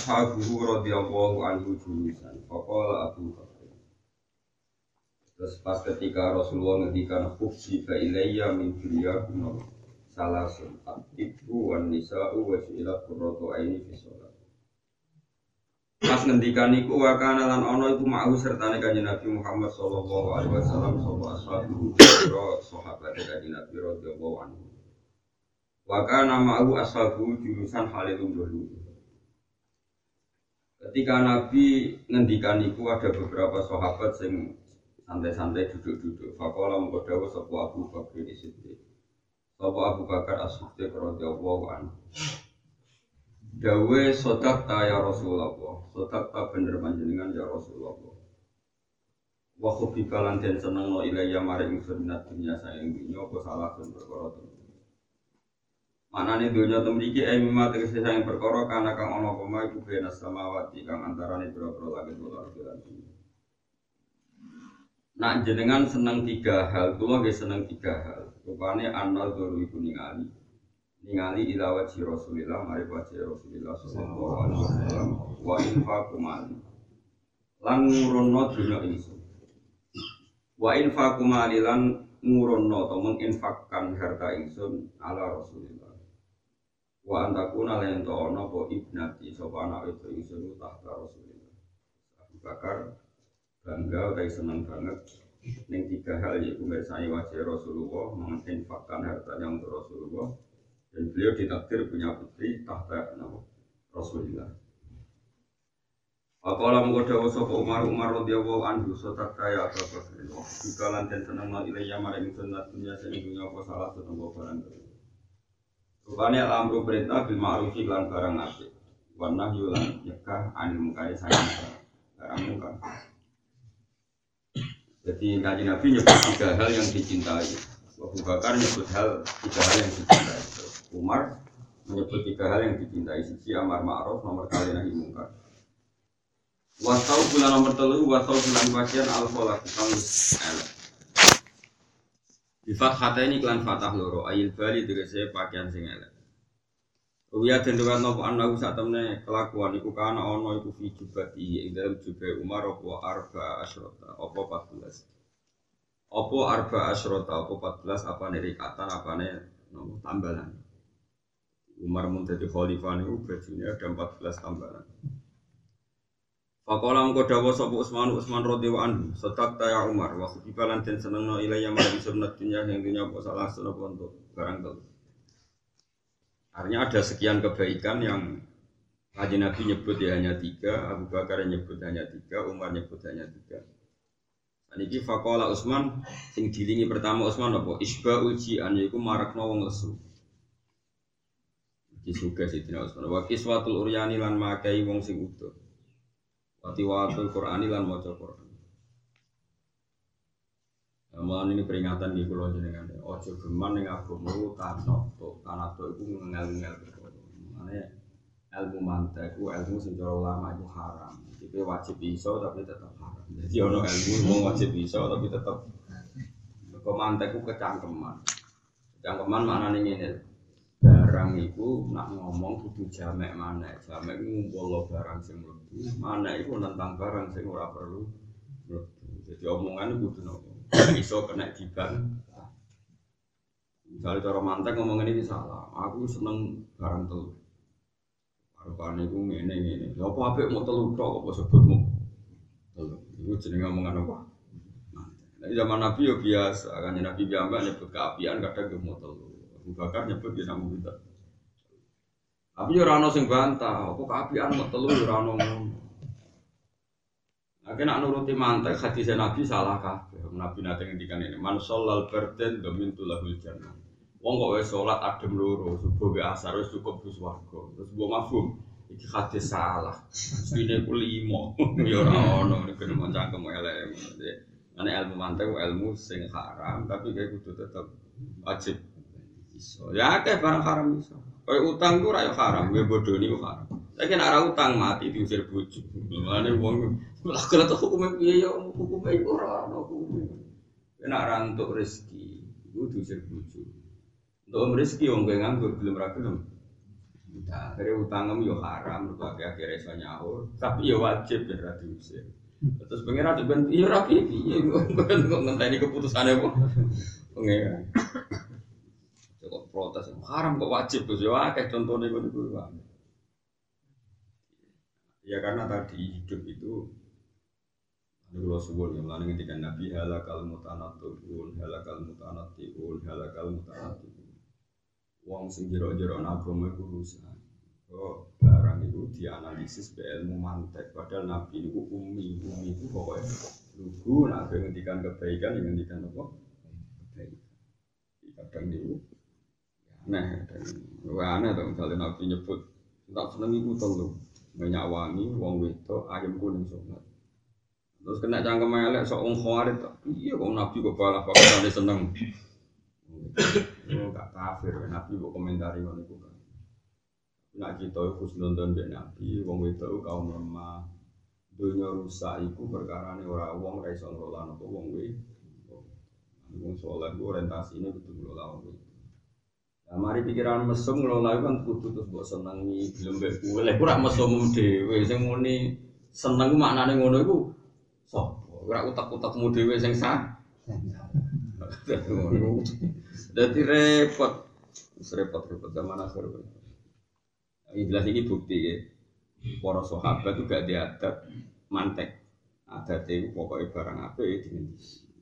Ashabuhu radhiyallahu anhu julusan. Faqala Abu Bakar. Terus pas ketika Rasulullah ngendikan khufsi fa ilayya min dunyakum salasun atibu wan nisa'u wa su'ilat qurratu aini fi. Pas ngendikan iku wa kana lan ana iku ma'ahu sertane kanjeng Nabi Muhammad sallallahu alaihi wasallam sapa ashabu pro sahabat kanjeng Nabi radhiyallahu anhu. Wa kana ma'ahu ashabu jurusan halilum dulu. Ketika Nabi ngendikan iku ada beberapa sahabat sing santai-santai duduk-duduk. Faqala mengko dawuh sapa Abu Bakar Siddiq. Sapa Abu Bakar As-Siddiq radhiyallahu anhu. Dawe sodak ta ya Rasulullah Sodak ta bener panjenengan ya Rasulullah Wa khubika lan den seneng no ilayya mari ingsun minat dunya sayang dunya apa salah sun perkara Manane dunya temriki e mimma tegese sayang perkara kana kang ana apa mae iku benas samawati kang antarane pira-pira langit lan bumi. Nak jenengan seneng tiga hal, kula nggih seneng tiga hal. Rupane anal dzuru iku ningali. Ningali ila wajhi Rasulillah mari wajhi Rasulillah sallallahu alaihi wasallam wa infaqu mali. Lan ngurunno dunya ingsun. Wa infaqu mali lan ngurunno atau menginfakkan harta ingsun ala Rasulillah wa antakuna lan ento ana apa ibnati sapa anak itu ingsun tahta Rasulillah Abu Bakar bangga kayak seneng banget ning tiga hal yaitu mirsani wajah Rasulullah menginfakkan hartanya untuk Rasulullah dan beliau ditakdir punya putri tahta nama Rasulullah. Apalah mengkoda wasapa Umar Umar radhiyallahu anhu sotak kaya atau bakar. Jika lanten senang mal ilayya maring sing dunia apa salah satu barang. Rupanya amru perintah bil ma'ruf lan barang apik. Wa nahyu lan anil mukai sayang barang muka. Jadi kaji Nabi nyebut tiga hal yang dicintai. Abu Bakar nyebut hal tiga hal yang dicintai. Umar menyebut tiga hal yang dicintai sisi amar ma'ruf nomor kali nahi mungkar wasau bulan nomor telu wasau bulan bagian al kholat kang elek di fathata ini klan fatah loro. Ayil bali tegese pakaian sing elek. Uya dan dewan nopo anahu saat temne kelakuan. Iku kana ono iku fi jubati. Ing dalam jubai Umar opo arba asrota opo 14 opo arba asrota opo 14 apa nih kata apa nih nopo tambalan? Umar mun dadi khalifah niku bajunya ada 14 tambalan. Fakola mengko dawuh sapa Utsman Utsman radhiyallahu anhu, "Sedaq ta ya Umar, wa khifalan den senengno ilayya mari sunnat dunya yang dunya apa salah sunah untuk barang telu." Artinya ada sekian kebaikan yang Haji Nabi nyebut ya hanya tiga, Abu Bakar nyebut hanya tiga, Umar nyebut hanya tiga. Niki fakola Utsman sing dilingi pertama Utsman apa? Isba uji an yaiku marakno wong lesu. disuga Sidina Utsman wa kiswatul uryani lan makai wong sing utuh wa tiwatul qur'ani lan maca Qur'an. Amalan ini peringatan di pulau jenengan. Ojo geman ning agama iku kanoto kanoto iku ngel-ngel. Mane ilmu mantek ilmu sing cara ulama itu haram. Jadi wajib iso tapi tetap haram. Jadi ono ilmu wong wajib iso tapi tetap kok mantek ku kecangkeman. Kecangkeman maknane ngene barang itu nak ngomong kudu jamek mana jamek itu ngumpul barang sing mlebu mana itu tentang barang sing ora perlu jadi omongannya kudu nopo iso kena diban misalnya cara mantek ngomong ini salah aku seneng barang telu Arupane iku ngene ngene. Lha apa apik mau telu tok apa sebutmu? Telu. Iku jenenge omongan apa? Nah, zaman Nabi yo biasa, kan Nabi biasa nyebut keapian kadang ge mau Bakar nyebut dia namu kita. Tapi yo rano sing bantah, apa keapian mau telu yo rano ngono. Nah, kena nuruti mantek hadis Nabi salah kabeh. Nabi nate ngendikan ini, man sholal berden domin tulahul jannah. Wong kok wis salat adem loro, subuh be asar wis cukup wis warga. Terus mbok mafhum. iki hadis salah. Mestine ku limo. Ya ora ono nek kena cangkem elek. Ane ilmu mantek ilmu sing haram tapi kayak kudu tetep wajib. Ya akeh barang haram iso. Kayak utang ku ora yo haram, gue bodoh niku haram. Tapi nek ora utang mati diusir bojo. Mulane wong lah kira tuh hukumnya piye yo hukumnya iku ora ono hukume. Nek ora entuk rezeki, iku diusir bojo. Untuk rezeki wong kowe nganggur belum ra gelem. Nah, akhirnya utangem yo haram, mergo akhirnya iso tapi yo wajib ben ra diusir. Terus pengiran tuh ben iya rapi, iya kok ngenteni keputusannya kok. Pengiran. Protes, haram kok wajib Gus ya akeh contohnya kok niku. Ya karena tadi hidup itu kalau subuh yang melani ketika Nabi halakal mutanatun, halakal mutanatun, halakal mutanatun. Wong sing jero-jero agama itu rusak. Kok barang itu dianalisis be ilmu mantek. Padahal Nabi itu umi, umi itu pokoknya lugu. Nah, ngendikan kebaikan, ngendikan apa? Kebaikan. Kadang itu aneh. Dan aneh tuh misalnya Nabi nyebut tak seneng itu telu minyak wangi, wong wedok, ayam kuning sholat. Terus kena cangkem elek sok wong khawarit. Iya kok Nabi kok balah pakai seneng. Oh, gak kafir, Nabi kok komentari ngono kan. Nak kita khusnudon mbek Nabi, wong wedok kaum lemah. Dunia rusak iku perkara ora wong ra iso napa wong wedok. Wong saleh ku orientasine kudu ngelola wong wedok. Nah, mari pikiran mesum ngelola kan kudu terus mbok senengi gelem mbek kowe. Lek ora mesum dhewe sing muni seneng maknane ngono iku sapa? Ora utak-utakmu dhewe sing sah. Jadi repot, repot-repot zaman akhir. Ini jelas ini bukti ya. Para sahabat itu gak diadat mantek. Adat itu pokoknya barang apa ya.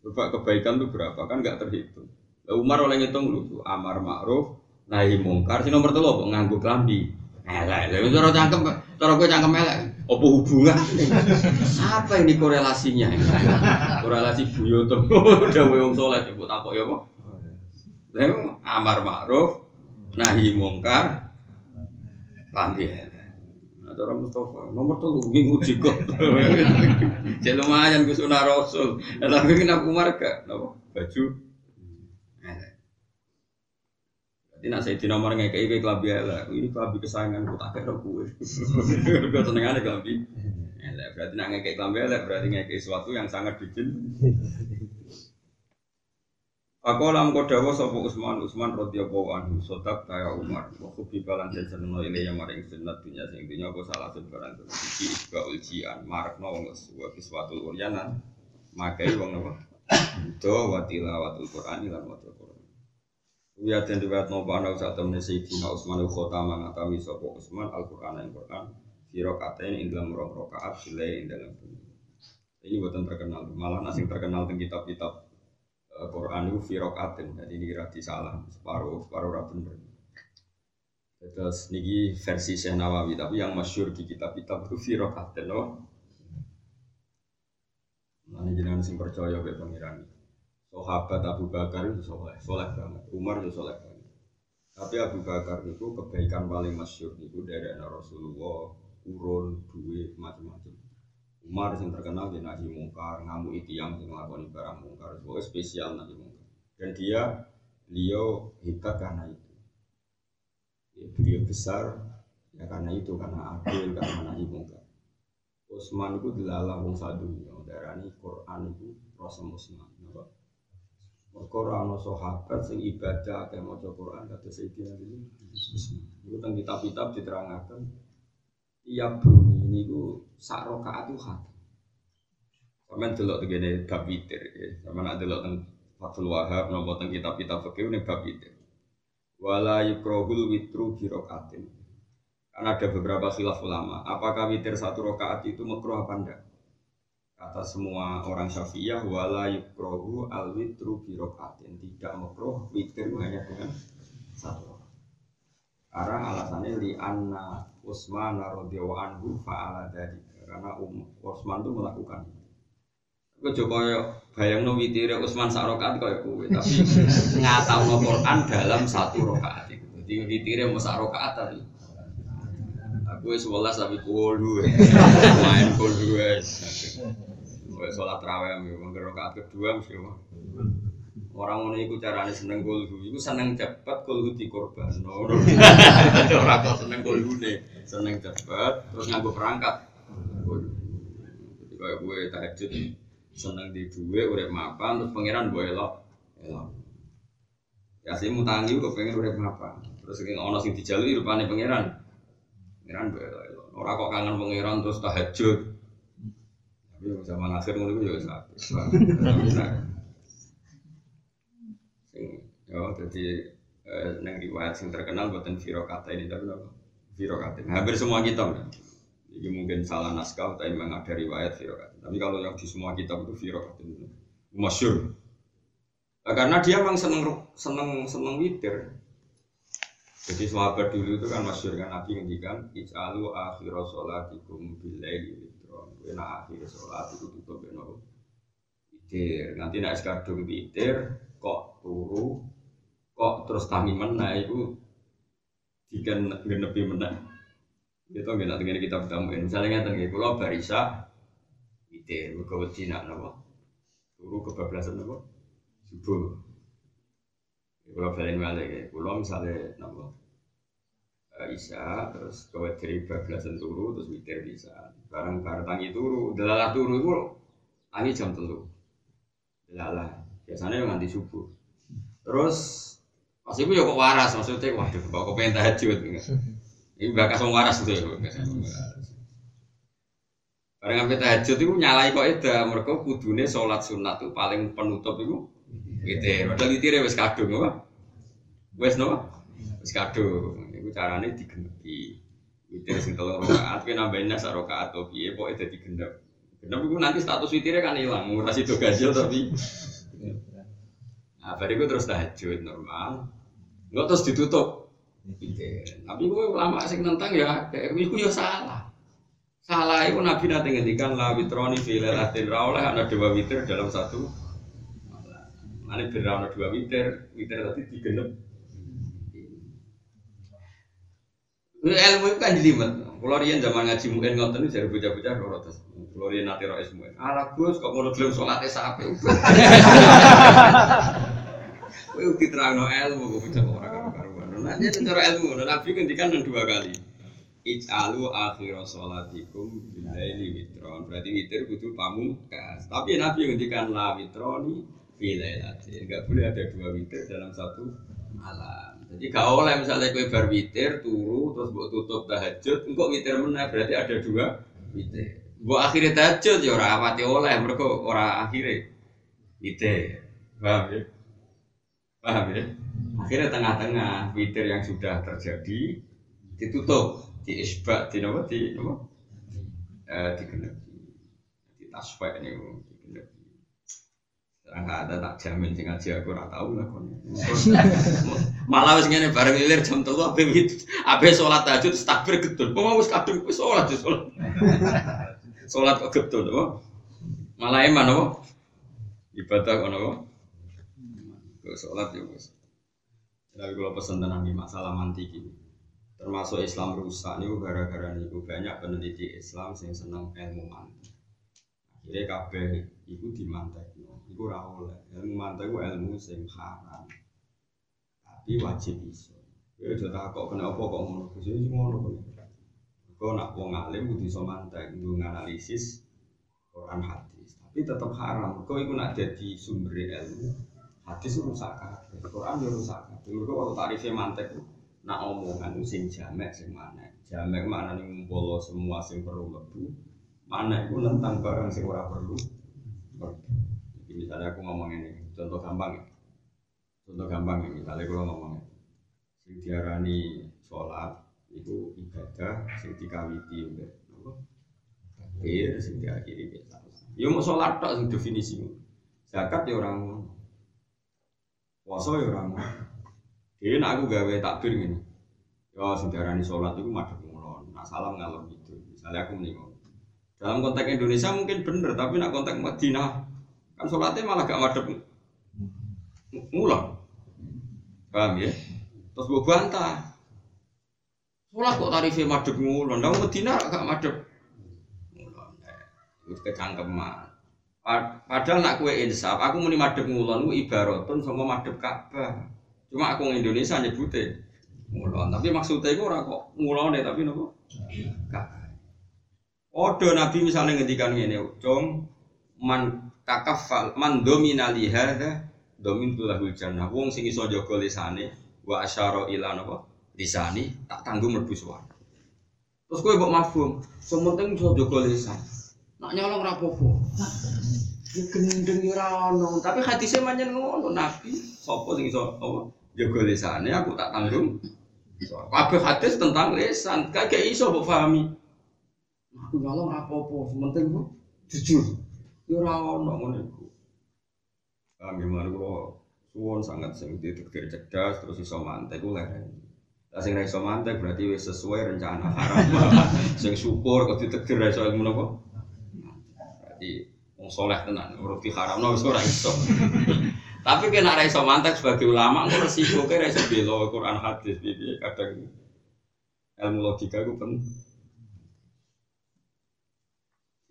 Coba kebaikan itu berapa kan gak terhitung. Umar oleh ngitung dulu, amar ma'ruf, nahi mungkar, si nomor telu apa nganggu kelambi. Elek, lha cara cangkem, cara gue cangkem elek. Apa hubungan? Apa ini korelasinya? Korelasi buyoto. Udah wong soleh, ibu takok ya kok. Lha amar ma'ruf, nahi mungkar, kelambi elek. Nah, cara Mustafa, nomor telu nguji kok. Jadi lumayan Gus Sunah Rasul. Tapi kenapa Umar gak? Napa? Baju Jadi nak saya di nomor ngekei kayak kelambi elek, ini kelambi kesayangan ku tak kira kue. Gue seneng aja kelambi. Elek berarti nak ngekei kelambi elek berarti ngekei sesuatu yang sangat bikin. Aku lam kodawa sopo Usman Usman radhiyallahu anhu sodak kaya Umar. Waktu bibalan dan seneng ile yang maring sunat dunia sing dunia aku salah sebarang itu. Iki isba ujian marak no wong sebuah kiswatu uryanan. Makai wong apa? Do watila watul Quran ilan watul Wia dan riwayat nopo anak saat temen Sayyidina Utsman khota mengatami sopo Utsman Al Quran yang Quran Siro katain ing dalam rong rokaat sile ing dalam Ini buatan terkenal, malah nasi terkenal tentang kitab-kitab Quran itu firokatin, jadi ini kira salah separuh separuh rapun bener. Terus niki versi Syekh Nawawi, tapi yang masyur di kitab-kitab itu firokatin, loh. Nah, ini jenengan sing percaya be pangeran sahabat Abu Bakar itu soleh, soleh banget. Umar itu soleh banget. Tapi Abu Bakar itu kebaikan paling masyur itu dari Rasulullah, urun, duit, macam-macam. Umar yang terkenal di nahi mungkar, ngamu itu yang melakukan barang mungkar, pokoknya spesial nahi mungkar. Dan dia, beliau hebat karena itu. Ya, beliau besar, ya karena itu, karena adil, karena nahi mungkar. Utsman itu dilalah wong sadunya, darani Quran itu Rasul Utsman. Mereka orang sahabat sing ibadah kayak mau Quran kata Sayyidina ini. Itu tentang kitab-kitab diterangkan. Tiap bumi ini ku sak rokaat hat. Sama delok begini bab witir, sama nak delok tentang Fathul Wahab, nopo tentang kitab-kitab fikih ini bab witir. Wala witru birokaatin. Karena ada beberapa khilaf ulama. Apakah witir satu rokaat itu makruh apa enggak? Kata semua orang Syafi'iyah wala yukrohu al witru birokaatin tidak makruh witir hanya dengan satu. Karena alasannya li anna Utsman radhiyallahu anhu fa'ala dari karena um, Utsman itu melakukan. Kau coba bayang no witir Utsman sak rokaat kaya kowe tapi ngatau no Quran dalam satu rokaat itu. Jadi witir mau sak rokaat tadi. Aku sebelas tapi kul dua, main kul Gue sholat raweh, mungkin rokaat kedua mesti. Orang ngono iku carane seneng kulhu, iku seneng cepet kulhu dikorban. Ora kok seneng kulhune, seneng cepet terus nganggo perangkat. Jadi kaya gue tahajud seneng di duwe urip mapan terus pangeran mbok elok. Elok. Ya sih mutangi kok pengen urip mapan. Terus sing ana sing dijalui rupane pangeran. Pangeran mbok elok. elok. Ora kok kangen pangeran terus tahajud. Tapi zaman akhir ngono iku ya. Sing ya jadi eh, nang riwayat sing terkenal buatan kata ini tapi apa? Firokata. Hampir semua kitab. ya. Ini mungkin salah naskah tapi memang ada riwayat firokata. Tapi kalau yang di semua kitab itu firokata itu masyur. Nah, karena dia memang seneng seneng seneng witir. Jadi sahabat dulu itu kan masyur kan Nabi ngendikan Ij'alu akhira sholatikum witron Wena akhir sholat itu tutup ya nopo Witir Nanti nak sekadung witir Kok turu Kok terus kami menah itu Jika genepi menah Itu nggak nanti kita bertamuin Misalnya nggak Kalau barisa Witir Mereka wedi nak nopo Turu kebablasan nopo Subuh. Kalau balik ya, kalau misalnya nopo Isya terus kowe dari bablasan turu terus witir bisa. Barang barang tangi turu delalah turu itu tangi jam telu. Delalah. Biasanya yang nganti subuh. Terus pas itu ya kok waras maksudnya waduh kok kok pengen tahajud ini bakas wong waras gitu ya bakas wong waras. barang sampai tahajud itu nyalai kok itu mereka kudune sholat sunat itu paling penutup itu witir padahal witirnya wis kadung apa? Wis no wis kadung iku carane digenepi. Witir sing telu rakaat ki nambahin sak rakaat to piye pokoke dadi genep. Genep iku nanti status witirnya kan hilang ora sido gasil tapi nah bariku terus tahajud normal. Nggak terus ditutup. Tapi gue ulama sing nentang ya kayak iku ya salah. Salah itu nabi nanti ngendikan la witroni fi lailatin. Ra oleh ana dua witir dalam satu Ini benar dua witir, witir tadi digenep ilmu itu kan jelimet. Kalau zaman ngaji mungkin ngonten itu jadi bocah-bocah loro terus. Kalau rian nanti roh mungkin. Alah gus kok mau gelem sholatnya sapi. Kowe udah diterangno ilmu kok bocah kok ora karu-karuan. Nah, jadi cara ilmu, Nabi ngendikan dua kali. Ij'alu akhir sholatikum bilaili witron. Berarti witir kudu pamungkas. Tapi Nabi ngendikan la witroni bilailatin. Enggak boleh ada dua witir dalam satu malam. Jadi gak oleh misalnya kue bar witir turu terus buat tutup tahajud, engkau witir mana berarti ada dua witir. Buat akhirnya tahajud ya orang awati oleh mereka orang akhirnya witir. Paham ya? Paham ya? Akhirnya tengah-tengah witir yang sudah terjadi ditutup, diisbat, di nama di nama eh, digenepi, di tasfek ini digenepi. Sekarang nggak ada tak jamin sing ngaji aku ora tahu lah kon. Malah wis ngene bareng lilir jam 3 ape wit ape salat tahajud takbir gedul. Kok wis kadung wis salat salat. Salat kok gedul apa? Malah eman apa? Ibadah kono apa? Kok salat ya wis. Tapi kalau pesen tenang di masalah mantik ini, termasuk Islam rusak ini gara-gara niku banyak peneliti Islam yang seneng ilmu mantik. Akhirnya kabeh iku dimantek iku ora oleh. Ilmu mantek ku ilmu sing haram. Tapi wajib iso. Ya aja takok kenapa kok ngono. Sing ngono kok. Kok nak wong alim kudu iso mantek nggo analisis Quran hadis. Tapi tetap haram. Kok iku nak dadi sumber ilmu. Hadis rusak kabeh. Quran yo rusak kabeh. Mergo kalau tarifnya mantek nak omongan sing jamek sing mana. Jamek mana nih ngumpul semua sing perlu lebu. Mana itu tentang barang sing ora perlu. Jadi misalnya aku ngomong ini, contoh gampang ya. Contoh gampang ya, misalnya kalau ngomong sing diarani sholat itu ibadah sing dikawiti udah apa? Takbir sing diakhiri biasa. Ya mau sholat tak sing definisi. Zakat ya orang puasa ya orang Jadi nak aku gawe takbir gini. Ya sing diarani sholat itu madhep ngulon. Nak salam ngalor gitu. Misalnya aku mending dalam konteks Indonesia mungkin bener, tapi nak konteks Madinah kan sholatnya malah gak madep ngulon. Paham ya? Terus gue bantah. Sekolah kok tarifnya madep ngulon, nang Medina gak madep ngulon. Wis kecangkeman. Pa- Padahal nak kue insaf, aku muni madep ngulon ku ibaratun sama madep Ka'bah. Cuma aku Indonesia nyebute ngulon, tapi maksudnya itu ora kok ngulone tapi nopo? Ka'bah. Odo Nabi misalnya ngendikan ngene, "Cung man takafal man domina li hadza domin tulahul jannah." Wong sing iso jaga lisane wa asyara ila napa? Lisani tak tanggung mlebu swarga. Terus kowe mbok mafhum, sing penting iso jaga lisan. Nak nyolong ra. Ini gendeng ora ono, tapi hadisnya manjen ngono Nabi sapa sing iso apa? Jaga lisane aku tak tanggung. Kabeh hadis tentang lisan, kagak iso mbok pahami. Aku nyolong apa-apa, sementing ku jujur. Ya ora ono ngono iku. Ah gimana kula suwon sangat sing ditekir cerdas terus iso mantek ku leren. Lah sing ra iso mantek berarti wis sesuai rencana haram. sing syukur kok ditekir ra iso ilmu napa? Berarti wong soleh tenan, urut di haramno wis ora iso. Tapi kena ra iso mantek sebagai ulama kok resiko ke ra iso bela Quran hadis piye kadang ilmu logika ku penting.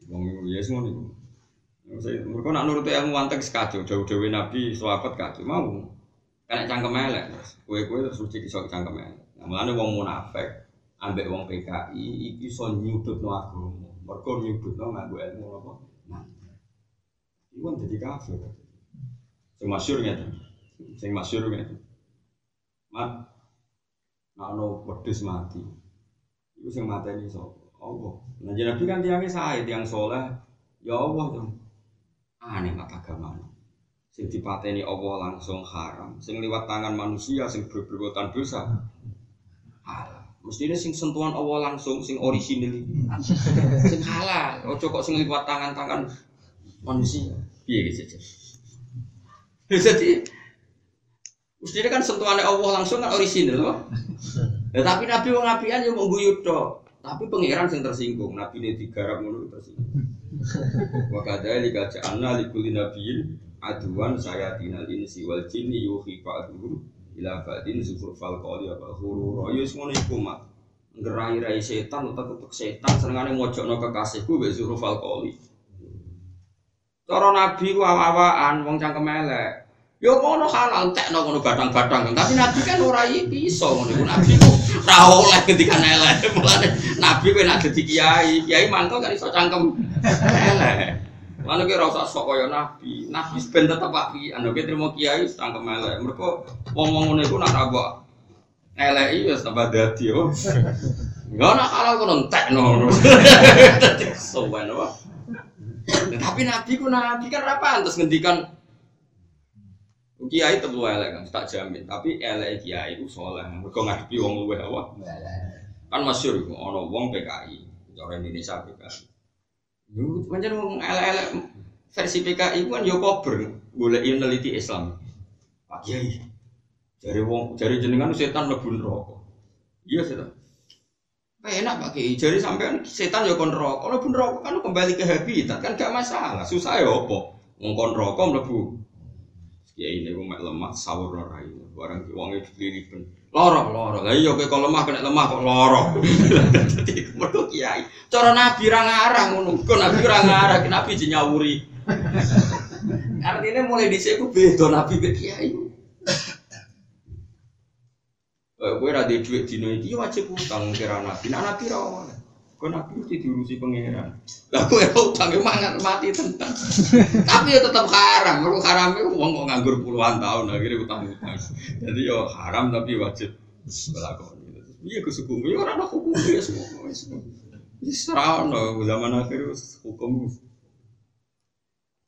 Wong ya semua nih. Mereka nak nuruti ilmu wantek sekacau, jauh-jauh Nabi, sahabat kacau mau. Karena cangkem elek, kue-kue terus suci kisah cangkem elek. Nah, mulanya wong munafik, ambek wong PKI, iki so nyudut no agama. Nyudut no nganggo ilmu apa? Nah, kan jadi kafir. Sing masyur gitu, sing masyur gitu. Mat, nak no wedus mati, itu sing mati ini so. Allah. Nah, Nabi kan tiangnya saya, tiang soleh. Ya Allah. Aneh mata agama. Sing dipateni Allah langsung haram. Sing liwat tangan manusia, sing berperbuatan dosa. Halal. Mestinya sing sentuhan Allah langsung, sing orisinil sing halal. Ojo kok sing liwat tangan-tangan manusia. Piye gitu. Jadi Mestinya kan sentuhannya Allah langsung kan orisinil loh. Ya, tapi Nabi wong apian yo guyu tok. Tapi pangeran sing tersinggung, Nabi ini digarap ngono tersinggung. Wa kadzalika ja'alna likulli nabiyyin aduan sayatinal insi wal jinni yuhi ba'duhum ila ba'din zukhrufal qawli wa ghurura. Ya wis ngono iku mat. Ngerai-rai setan utek-utek setan senengane mojokno kekasihku mbek zukhrufal qawli. Cara Nabi ku awa-awaan wong cangkem elek. Yo ngono halal tekno ngono gadang-gadang. Tapi Nabi kan ora iso ngono iku Nabi ku ora oleh ngendikan elek. Nabi kowe dadi kiai, kiai mangkel kan iso cangkem elek. Lan ki ora usah sok kaya Nabi. Nabi ben tetep api. Anu ki trimo kiai cangkem elek. Mergo wong-wong ngono iku nak rabok eleki wis tambah dadi yo. Enggak nak halal kono entekno apa? Tapi Nabi ku Nabi kan ora pantes ngendikan Kiai tetep elek kan, tak jamin. Tapi elek kiai itu soleh. Mereka ngadepi wong luweh apa? Kan masyur itu, ono wong PKI. Cara Indonesia PKI. Yo, pancen wong elek-elek versi PKI itu kan yo kober. Golek neliti Islam. Pak Kiai. Jari wong, jari jenengan setan mlebu neraka. Iya setan. Enak Pak Kiai, jari sampean setan yo kon neraka. Mlebu neraka kan kembali ke habitat kan gak masalah. Susah ya apa? Wong kon neraka mlebu ya ini gue mek lemah sahur ora ini barang uangnya diliripen loro loro lah iya kowe lemah kena lemah kok loro dadi mergo kiai. Cara nabi ra ngarang ngono. Kok nabi ra ngarang nabi jenyawuri artinya mulai dhisik ku beda nabi be kiai. Eh, gue ada duit dino iki wajib utang kira nabi, nah nabi ra. Kau nabi mesti diurusi pangeran. Lah gue utang mangan mati tentang. Tapi ya tetap haram. Kalau haram itu uang kok nganggur puluhan tahun akhirnya utang utang. Jadi ya haram tapi wajib berlaku. Iya kesuku. Ya orang ada hukum ya semua. Ini serah no zaman akhir hukum.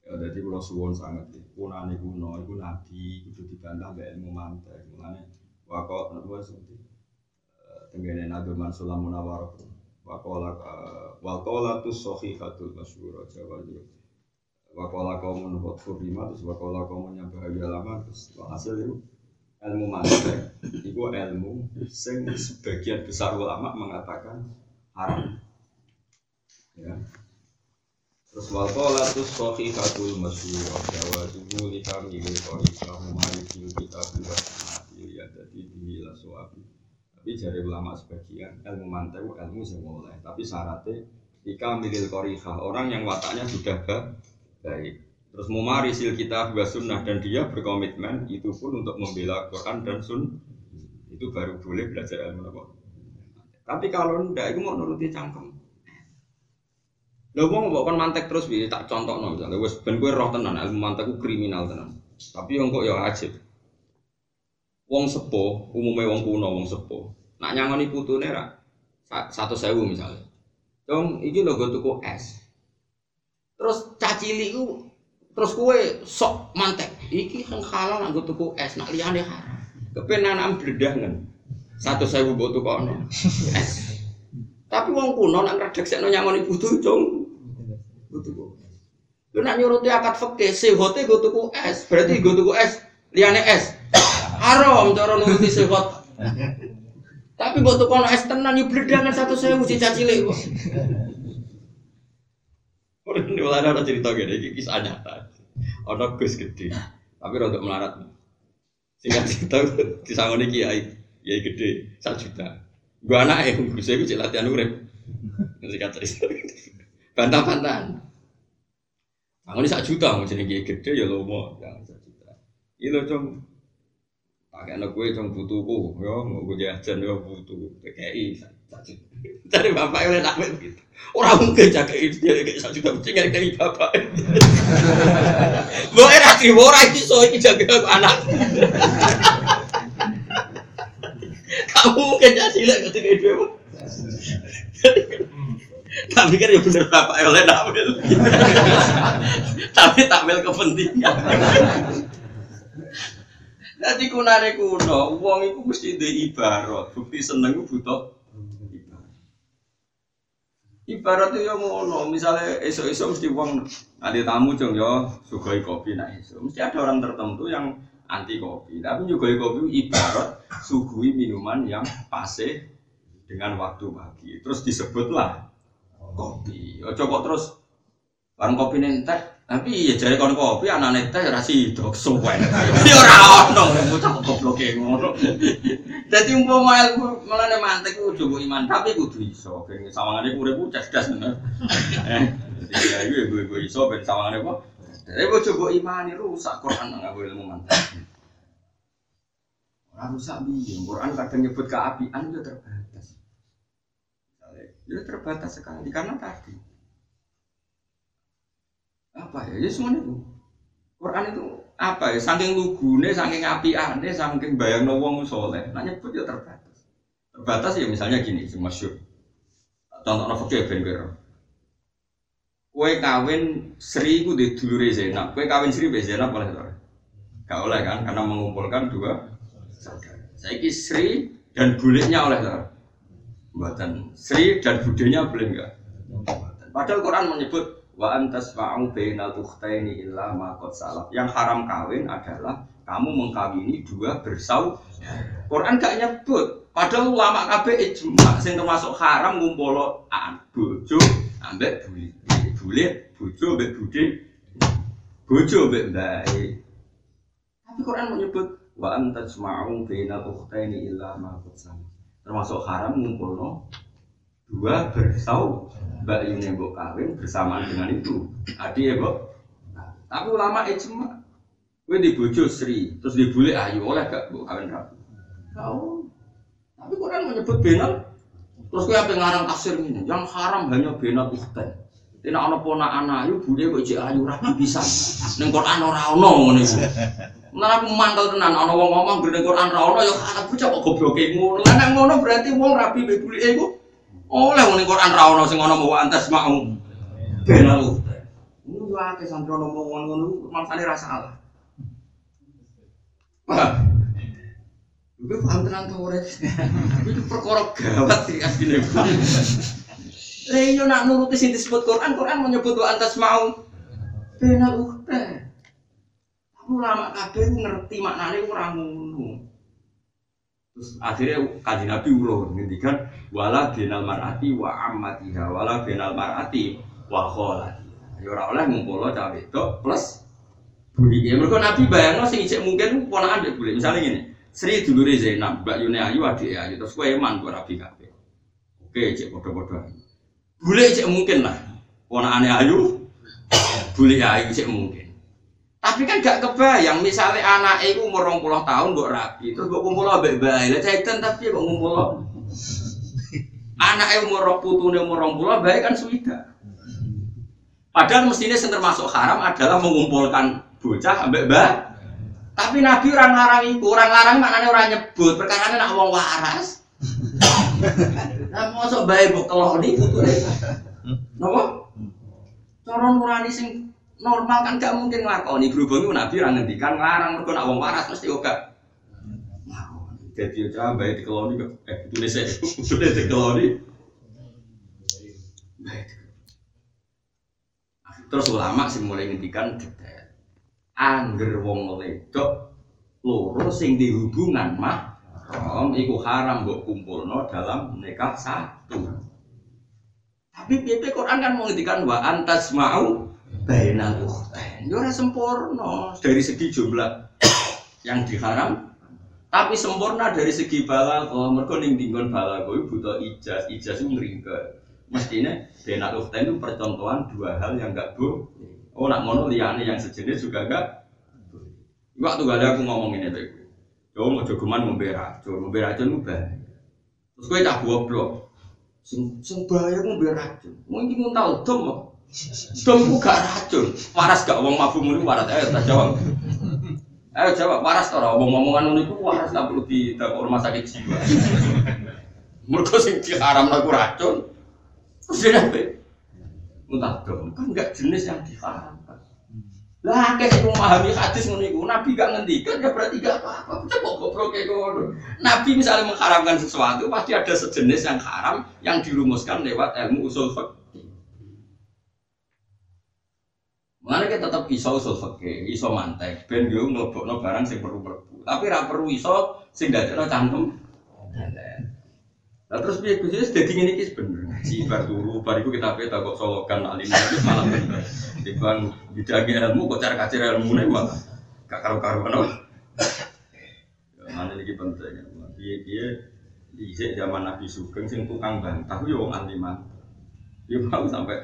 Ya jadi kalau suwon sangat punane kuno itu nabi itu dibantah mbak ilmu mantek. Mulane wakok nopo seperti tenggene nabi Mansur Munawar Wakola wakola tu sohihatul masyhur Jawa. Wakola kaumun hotfur lima terus wakola kaumun yang lama terus hasil itu ilmu mantek itu ilmu sing sebagian besar ulama mengatakan haram. Ya. Terus wakola tu sohihatul masyhur Jawa juga likami likami kamu maliki kita buat mati ya jadi dihilas suapi. Tapi dari ulama sebagian ilmu mantek itu ilmu yang. Tapi syaratnya jika milil korihah orang yang wataknya sudah ba- baik. Terus memarisil kita dua sunnah dan dia berkomitmen itu pun untuk membela Quran dan sun itu baru boleh belajar ilmu apa. Tapi kalau ndak itu mau nuruti cangkem. Lha mbok kon mantek terus piye tak contohno misalnya wis ben roh tenan ilmu mantek ku kriminal tenan. Tapi yang kok ya ajib. Wong sepuh, umumnya wong kuno wong sepuh. Nak nyangoni putune ra sa- satu sewu misalnya. Dong, iki lho gue tuku es. Terus cacili ku terus kue sok mantek. Iki kan halal nak tuku es, nak liyane haram. Kepen anak bledah kan. Satu sewu mbok tukono. Es. Tapi wong kuno nak ngredeksekno nyangoni putu. Gue tuku. Lu nak nyuruti akad fikih, sehote gue tuku es. Berarti gue tuku es, liyane es. Haram cara nuruti sehot. Tapi buat tukang es tenan yo bledangan satu sewu cicak cilik. Orang ini malah ada cerita ini kisah nyata. Ada gus gede, tapi untuk melarat. Singkat cerita, disangoni kiai, kiai gede, satu juta. Gua anak yang gus saya bisa latihan urep. Singkat cerita, bantah-bantahan. Sangoni satu juta, mau jadi kiai gede ya lo mau, jangan satu juta. Ini cong, pakai anak gue cong butuhku, ya mau gue jajan ya butuh, PKI. Dari bapak yang nak begitu. Orang mungkin jaga itu dia kayak satu juta mesti nggak dari bapak. Gue enak sih, orang itu so ini jaga anak. Kamu mungkin jadi lah ketika itu. Tak pikir ya bener bapak yang tampil. Tapi tampil kepentingan. Jadi kunane kuno, uang itu mesti di ibarat. Bukti seneng butuh ibarat. Itu ya ngono, misalnya esok-esok mesti uang ada tamu cong ya, sugoi kopi nah esok. Mesti ada orang tertentu yang anti kopi. Tapi juga kopi ibarat suguhi minuman yang pase dengan waktu pagi. Terus disebutlah kopi. Oh, coba terus barang kopi teh, tapi ya jadi kon kopi anak teh rasi dok suwe. Ya ora ono bocah goblok e ngono. Dadi umpama ilmu melane mantek coba iman, tapi kudu iso. Ben sawangane urip ku cerdas bener. Eh, jadi ya gue gue gue iso ben sawangane apa? Gue coba imani rusak Quran nggak boleh ilmu mantek. Ora rusak piye? Quran kadang nyebut keapian itu terbatas. Ya terbatas sekali karena tadi apa ya? Ya semua itu. Quran itu apa ya? Saking lugune, saking apiane, saking bayangno wong soleh. Nah nyebut ya terbatas. Terbatas ya misalnya gini. Contohnya fakir ben kira. Kue kawin Sri ku di dulure. Kue kawin Sri be Zainab boleh ora? Gak oleh kan? Karena mengumpulkan dua. Saya Sri dan buliknya oleh ora? Buatan Sri dan budenya boleh enggak? Padahal Quran menyebut wa antas ma'u bainal ukhtaini illa ma qad salaf. Yang haram kawin adalah kamu mengkawini dua bersaudara. Quran gak nyebut. Padahal ulama kabeh ijma sing termasuk haram ngumpul an bojo ambek bulit. Bulit bojo ambek bude. Bojo ambek mbake. Tapi Quran menyebut wa antas ma'u bainal ukhtaini illa ma qad salaf. Termasuk haram ngumpulno dua bersaudara. Mbak ini mbok kawin bersamaan dengan itu. Adi ya, Mbok. Tapi ulama ijma. Kowe di bojo Sri, terus dibully ayu oleh gak mbok kawin rapi. Kau. Tapi Quran menyebut benal. Terus kowe apa ngarang tafsir ini? Yang haram hanya benal ukhtan. Tidak ana ponakan ayu, bude kok jek ayu rapi bisa. Ning Quran ora ono ngene. Nah aku mantel tenan ana wong ngomong ning Quran ora ono ya aku bocah kok gobloke ngono. Lah nek ngono berarti wong rapi mbek bulike iku oleh ngene Quran ra ono sing ana mau antas mau. Benal ukhtan. Ini juga akeh santri ono ngomong ngono maksane ra salah. Wah. Gue paham tenang tuh ora. Itu perkara gawat sih asline. Lah iya nak nuruti sing disebut Quran, Quran menyebut wa antas mau benal ukhta. Aku lama kabeh ngerti maknane ora ngono. Terus akhirnya kaji Nabi ulo ngendikan wala benal mar'ati wa ammatiha wala benal mar'ati wa kholatiha. Ya ora oleh ngumpulno cah wedok plus buli. Ya mergo Nabi bayangno sing ijek mungkin ponakan mbek buli. Misalnya gini, Sri dulure Zainab, Mbak Yune Ayu adik Ayu terus kowe eman kok rabi kabeh. Oke, cek padha-padha. Bule cek mungkin lah. Ponakane Ayu, bule Ayu cek mungkin. Tapi kan gak kebayang, misalnya anak itu umur 20 tahun mbok rabi, terus mbok kumpul bayi, lah caitan tapi kok ngumpul. Anak umur putune umur 20 bayi kan sudah. Padahal mestinya yang termasuk haram adalah mengumpulkan bocah bayi. Tapi Nabi orang larang itu, orang larang maknanya orang nyebut, perkara nak wong waras. Nah, masuk bayi mbok keloni putune. Napa? Cara nurani sing normal kan gak mungkin nglakoni itu Nabi ora ngendikan larang mergo nak wong waras mesti ora. Jadi aja bayi dikeloni kok eh tulis saya tulis dikeloni. Terus ulama sih mulai ngendikan detail. Angger wong wedok loro sing dihubungan mah Rom iku haram mbok kumpulno dalam nikah satu. Tapi PP Quran kan mau ngendikan wa antas mau bainal ukhtain. Yo ora sempurna dari segi jumlah yang diharam tapi sempurna dari segi balaghah. Mergo ning dinggon balaghah iku butuh ijaz, ijaz itu ngringke. Mestinya bainal ukhtain itu percontohan dua hal yang enggak boleh. Oh nak ngono liyane yang sejenis juga enggak boleh. Waktu gak ada aku ngomong ini tuh. Yo mau jogeman racun, ngombe racun ku bahaya. Terus kowe cah goblok. Sing sing bahaya ngombe racun. Mungkin nguntal dom kok. Dom ku gak racun. Waras gak wong mabuk ngono waras ayo tak jawab. Ayo jawab waras ora wong ngomongan ngono iku waras tak perlu di rumah sakit jiwa. Mergo sing diharamno ku racun. Terus dia. Nguntal dom kan gak jenis yang diharamkan. Lah akeh sing memahami hadis ngono iku, Nabi gak ngendikan ya berarti gak apa-apa. Coba goblok kayak ngono. Nabi misalnya mengharamkan sesuatu pasti ada sejenis yang haram yang dirumuskan lewat ilmu usul fikih. Mana kita tetap iso usul fikih, iso mantek, ben yo nglebokno barang sing perlu perlu. Tapi ra perlu iso sing dadekno cantum. Lah terus piye Gus Yes dadi ngene iki sebenarnya. Si bar turu, bar iku kita peta kok solokan alim itu malah bener. Dibang bidagi ilmu kok cara kacir ilmu nih malah gak karu-karuan apa. Ya, Mana iki penting. Piye-piye Dhisik zaman Nabi Sugeng sing tukang bantah yo wong aliman. Yo mau sampai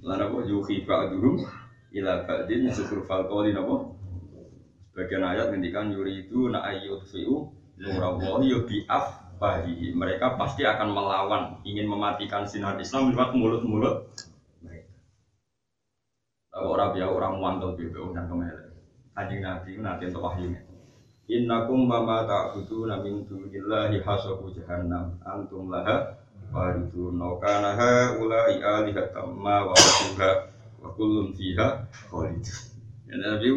lan apa yuhi ba'dhum ila ba'din syukur fal qawli napa? Bagian ayat ngendikan yuri itu na ayyut fi'u nurallahi yo bi'af bahi mereka pasti akan melawan ingin mematikan sinar Islam lewat mulut-mulut mereka. Kalau orang biar orang muantel BBO dan ke mana Kanjeng Nabi nanti untuk wahyu. Innakum mama ta'budu namin dunillahi hasabu jahannam. Antum laha waridun. Kana haula'i alihatam ma wa wa kullun fiha khalidun. Ya Nabi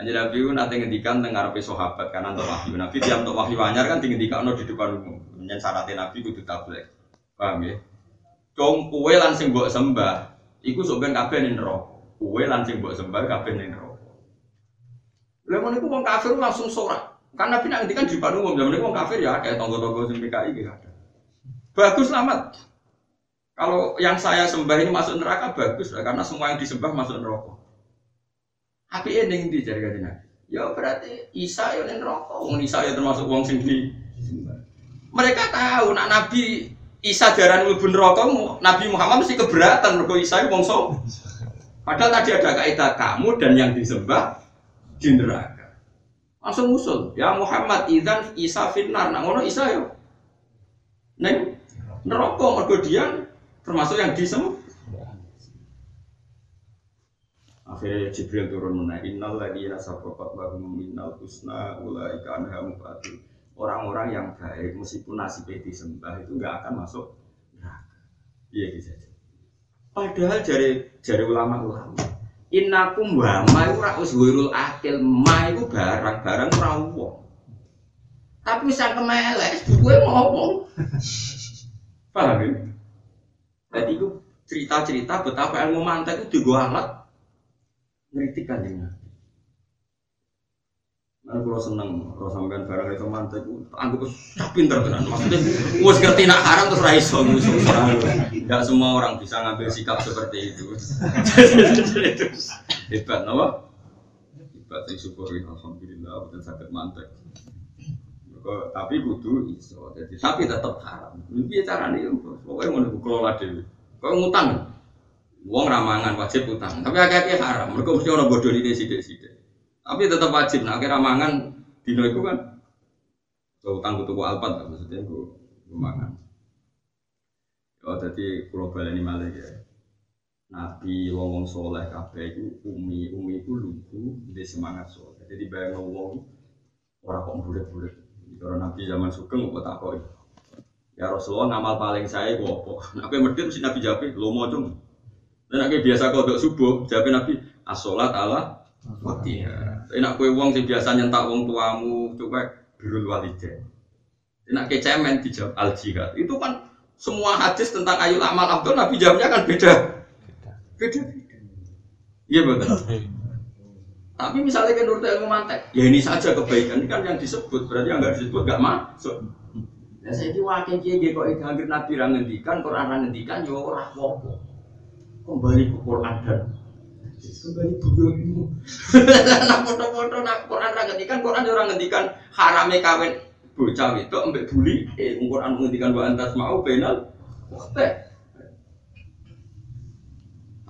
Anjir Nabi itu nanti ngendikan tengah ngarepe sahabat kan untuk wahyu. Nabi tiap untuk wahyu anyar kan ngendikan di depan umum. Menyen syaratnya Nabi kudu tabligh. Paham ya? Cung kue lan sing sembah iku sok ben kabeh ning neraka. Kue lan sing sembah kabeh ning neraka. Lha ngono iku kafir langsung sorak. Kan Nabi nak ngendikan di depan umum, zaman itu wong kafir ya kayak tonggo-tonggo sing PKI gitu ada. Bagus selamat. Kalau yang saya sembah ini masuk neraka bagus lah karena semua yang disembah masuk neraka. Api ending di jari kajian Ya berarti Isa ya ning neraka. Wong Isa ya termasuk wong sing Mereka tahu nak Nabi Isa darah mlebu neraka Nabi Muhammad mesti keberatan mergo Isa wong sok. Padahal tadi ada kaidah kamu dan yang disembah di neraka. Langsung usul, ya Muhammad idzan Isa finnar. Nak ngono Isa ya. Neng neraka mergo dia termasuk yang disembah. Akhirnya Jibril turun mana innal ladina sabaqat lahum minnal husna ulaika anha mufatun. Orang-orang yang baik meskipun nasibnya disembah itu nggak akan masuk neraka. Iya gitu saja. Padahal dari dari ulama-ulama Innakum wa ma iku ra uswirul akil ma iku barang-barang ora wong. Tapi bisa kemelek gue ngomong. Paham ya? Jadi itu cerita-cerita betapa ilmu mantek itu digo alat ngeritik kanjeng Nabi. Mana kalau seneng, kalau sampean barang itu mantek, anggap tak pinter tenan. Maksudnya, gue ngerti nak haram terus raiso. Tidak semua orang bisa ngambil sikap seperti itu. Hebat, no? Hebat, saya syukuri alhamdulillah, betul sakit mantek. Tapi kudu iso. Jadi tapi tetap haram. Piye carane yo? Pokoke ngono kelola dhewe. Kok ngutang. Wong ramangan wajib utang. Tapi akeh-akeh haram. Mergo mesti ana bodho ini sithik-sithik. Tapi tetap wajib. Nah, akhir ramangan dino itu kan so, utang alpat kan maksudnya ku ramangan. Oh, jadi pulau baleni malih ya. Nabi wong wong soleh kabeh itu umi umi itu lugu di semangat soleh. Jadi bayang wong orang kok bulet-bulet. Kalau Nabi zaman sugeng kok takoi. Ya Rasulullah ngamal paling saya kok apa? Nabi medit mesti Nabi jawab lo mau cung. Dan Nabi biasa kodok subuh jawab Nabi asolat ala waktiha. Tapi nak kue wong sing biasa nyentak wong tuamu coba birul walidain. Tapi Nak kecemen dijawab al jihad. Itu kan semua hadis tentang ayul amal abdul Nabi jawabnya kan beda. Beda. Iya betul. Tapi misalnya kan nurut ilmu mantek, ya ini saja kebaikan. Ini kan yang disebut berarti yang nggak disebut nggak masuk. Ya saya ini wakil kiai kok itu hampir nabi ngendikan, Quran ngendikan, ya orang apa Kembali ke Quran dan kembali bujumu. Nah foto-foto nak Quran orang ngendikan, Quran orang ngendikan. Harame kawin bocah itu ambek buli, eh Quran ngendikan wa antas mau benal, waktu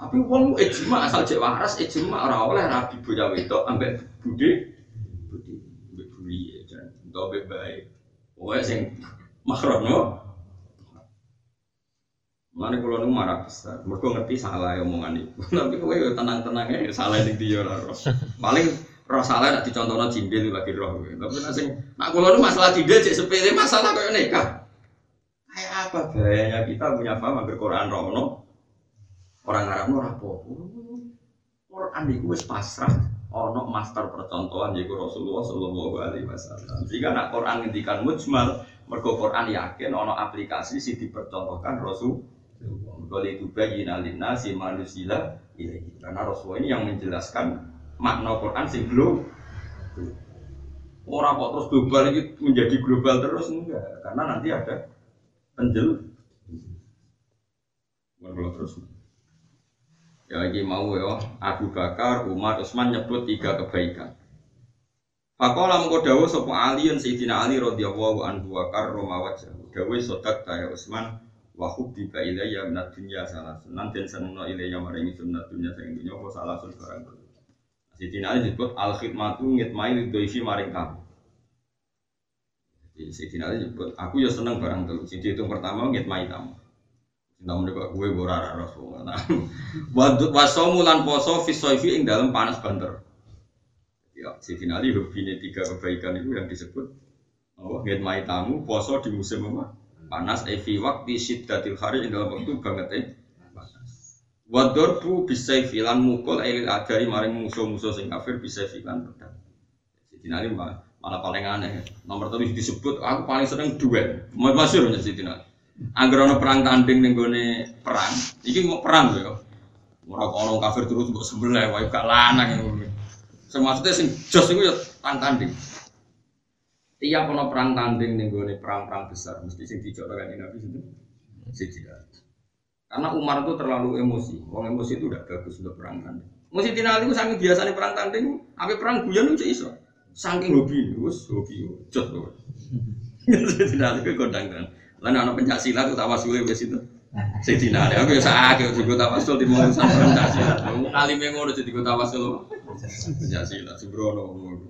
tapi wong ijma asal cek waras ijma ora oleh rabi bocah wedok ambek bude bude ambek buli ya ento ambek bae. Pokoke sing mahram no. Mana kalau nu marah besar, mereka ngerti salah ya omongan itu. Tapi kowe yo tenang-tenang ya salah sing dia ora roh. Paling roh salah nak dicontohno cindil lagi roh. kowe. Tapi nak sing nak kalau nu masalah cindil cek sepele masalah kayak nikah. Kayak apa bahayanya kita punya paham agar Quran rono, orang Arab ora apa-apa. Quran iku wis pasrah ono master percontohan yaiku Rasulullah sallallahu alaihi wasallam. Jika nak Quran ngendikan mujmal, mergo Quran yakin ono aplikasi sing dipercontohkan Rasul Mergo itu bayi nasi manusila ilahi. Karena Rasulullah ini yang menjelaskan makna Quran sing global. Orang kok terus global ini menjadi global terus enggak, karena nanti ada penjel. Kalau terus. Ya lagi mau ya, Abu Bakar, Umar, Utsman nyebut tiga kebaikan. Pakola mengko dawuh sapa Ali yen Sayyidina Ali radhiyallahu anhu wa karrama wajhahu. Dawuh sodak ta Utsman wa hubbiba ilayya minad dunya salah sunan den senengno ilayya maring sunat dunya sing dunya apa salah sun barang. Sayyidina Ali disebut al khidmatu ngitmai lidhoifi maring kamu. Jadi Sayyidina Ali nyebut aku ya seneng barang telu. Sing dihitung pertama ngitmai tamu. Namun kok gue ora Rasul. Nah, wasomu lan poso fi soifi ing dalam panas banter. Ya, Sayyidina Ali hubine tiga kebaikan itu yang disebut oh, ngitmai tamu, poso di musim apa? Panas, evi waktu syiddatil hari ing dalam waktu banget eh. Wadorbu bisa filan mukul ailil adari maring musuh-musuh sing kafir bisa filan pedang. Sayyidina Ali malah, paling aneh. Nomor telu disebut aku paling seneng duel. Masyhur ya Sayyidina Ali. Angger ana perang tanding ning perang, iki mau perang lho ya. Ora kok ana kafir terus mbok sebelah wae gak lanang ngono. Sing maksudnya sing jos iku ya perang tanding. Tiap perang tanding ning perang-perang besar mesti sing dijokno kan Nabi itu siji Karena Umar itu terlalu emosi. Wong emosi itu udah bagus untuk perang tanding. Mesti tinali itu saking biasanya perang tanding, sampai perang guyon itu iso. Saking hobi, wis hobi, jos loh. Tinali itu kodang kan. Lan ana pencak silat tuh tawasule wis itu. Sayyidina Ali, aku ya sakit juga tawasul di mau urusan pencak silat. Alime ngono jadi gue tawasul. Pencak silat sembrono ngono.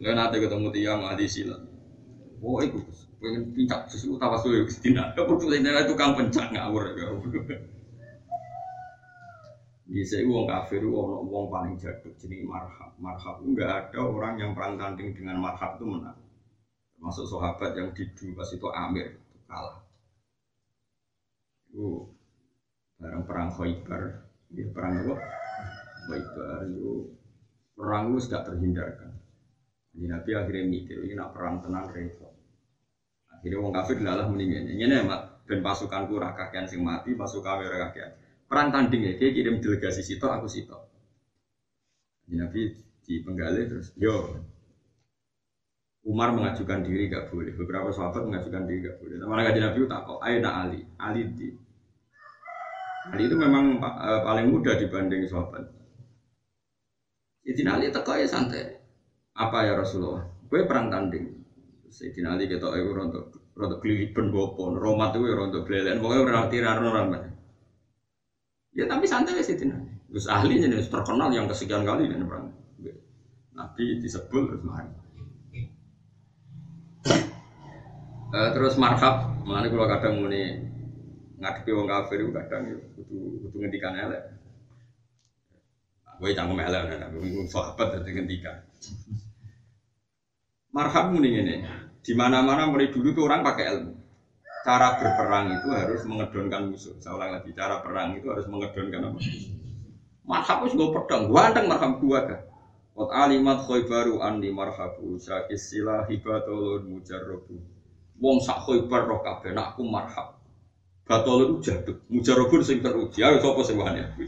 Lah nate ketemu tiang ahli silat. Oh, iku pengen pincak sesuatu tawasul ya Sayyidina. Aku tuh Sayyidina tukang pencak ngawur ya. Bisa wong kafir wong wong paling jaduk jenis marhab. Marhab enggak ada orang yang perang tanding dengan marhab itu menang. Termasuk sahabat yang didu pas itu Amir itu kalah. Itu barang perang Khaybar, ya perang apa? Khaybar itu perang itu sudah terhindarkan. Jadi Nabi akhirnya mikir ini nak perang tenang repot. Akhirnya wong kafir adalah meninggal. Ini nih mat dan pasukanku rakakian sing mati, pasukan rakakian. Perang tanding ya, dia kirim delegasi sito, aku sito. Jadi Nabi di penggali terus, yo Umar mengajukan diri gak boleh. Beberapa sahabat mengajukan diri gak boleh. Malah kajian Nabi tak kok, ayo Ali, Ali di. Ali itu memang uh, paling muda dibanding sahabat. Jadi Ali teko ya santai. Apa ya Rasulullah? Gue perang tanding. Sayyidina Ali ketok iku rontok rontok gliliben bopo, romat itu ya rontok blelen, pokoknya ora tirar orang Ya tapi santai sih Sayyidina Ali. Gus ahli jadi terkenal yang kesekian kali dan perang. Nabi disebut terus. Uh, terus marhab, mana kalau kadang muni ngadepi wong kafir itu kadang itu kudu kudu ngendikan elek. Gue cangkem elek, nah, gue sahabat dari ngendikan. Marhab muni ini, di mana-mana mulai dulu tuh orang pakai ilmu. Cara berperang itu harus mengedonkan musuh. Saya ulang lagi, cara perang itu harus mengedonkan apa? Marhab itu gue pedang, gue anteng marhab gue kan. Qad alimat khaybaru anni marhabu syakis sila hibatulun mujarrabu Wong sak khaybar roh kabeh nak aku marhab. Batulun jaduk, mujarrabun sing teruji. Ayo sapa sing wani aku.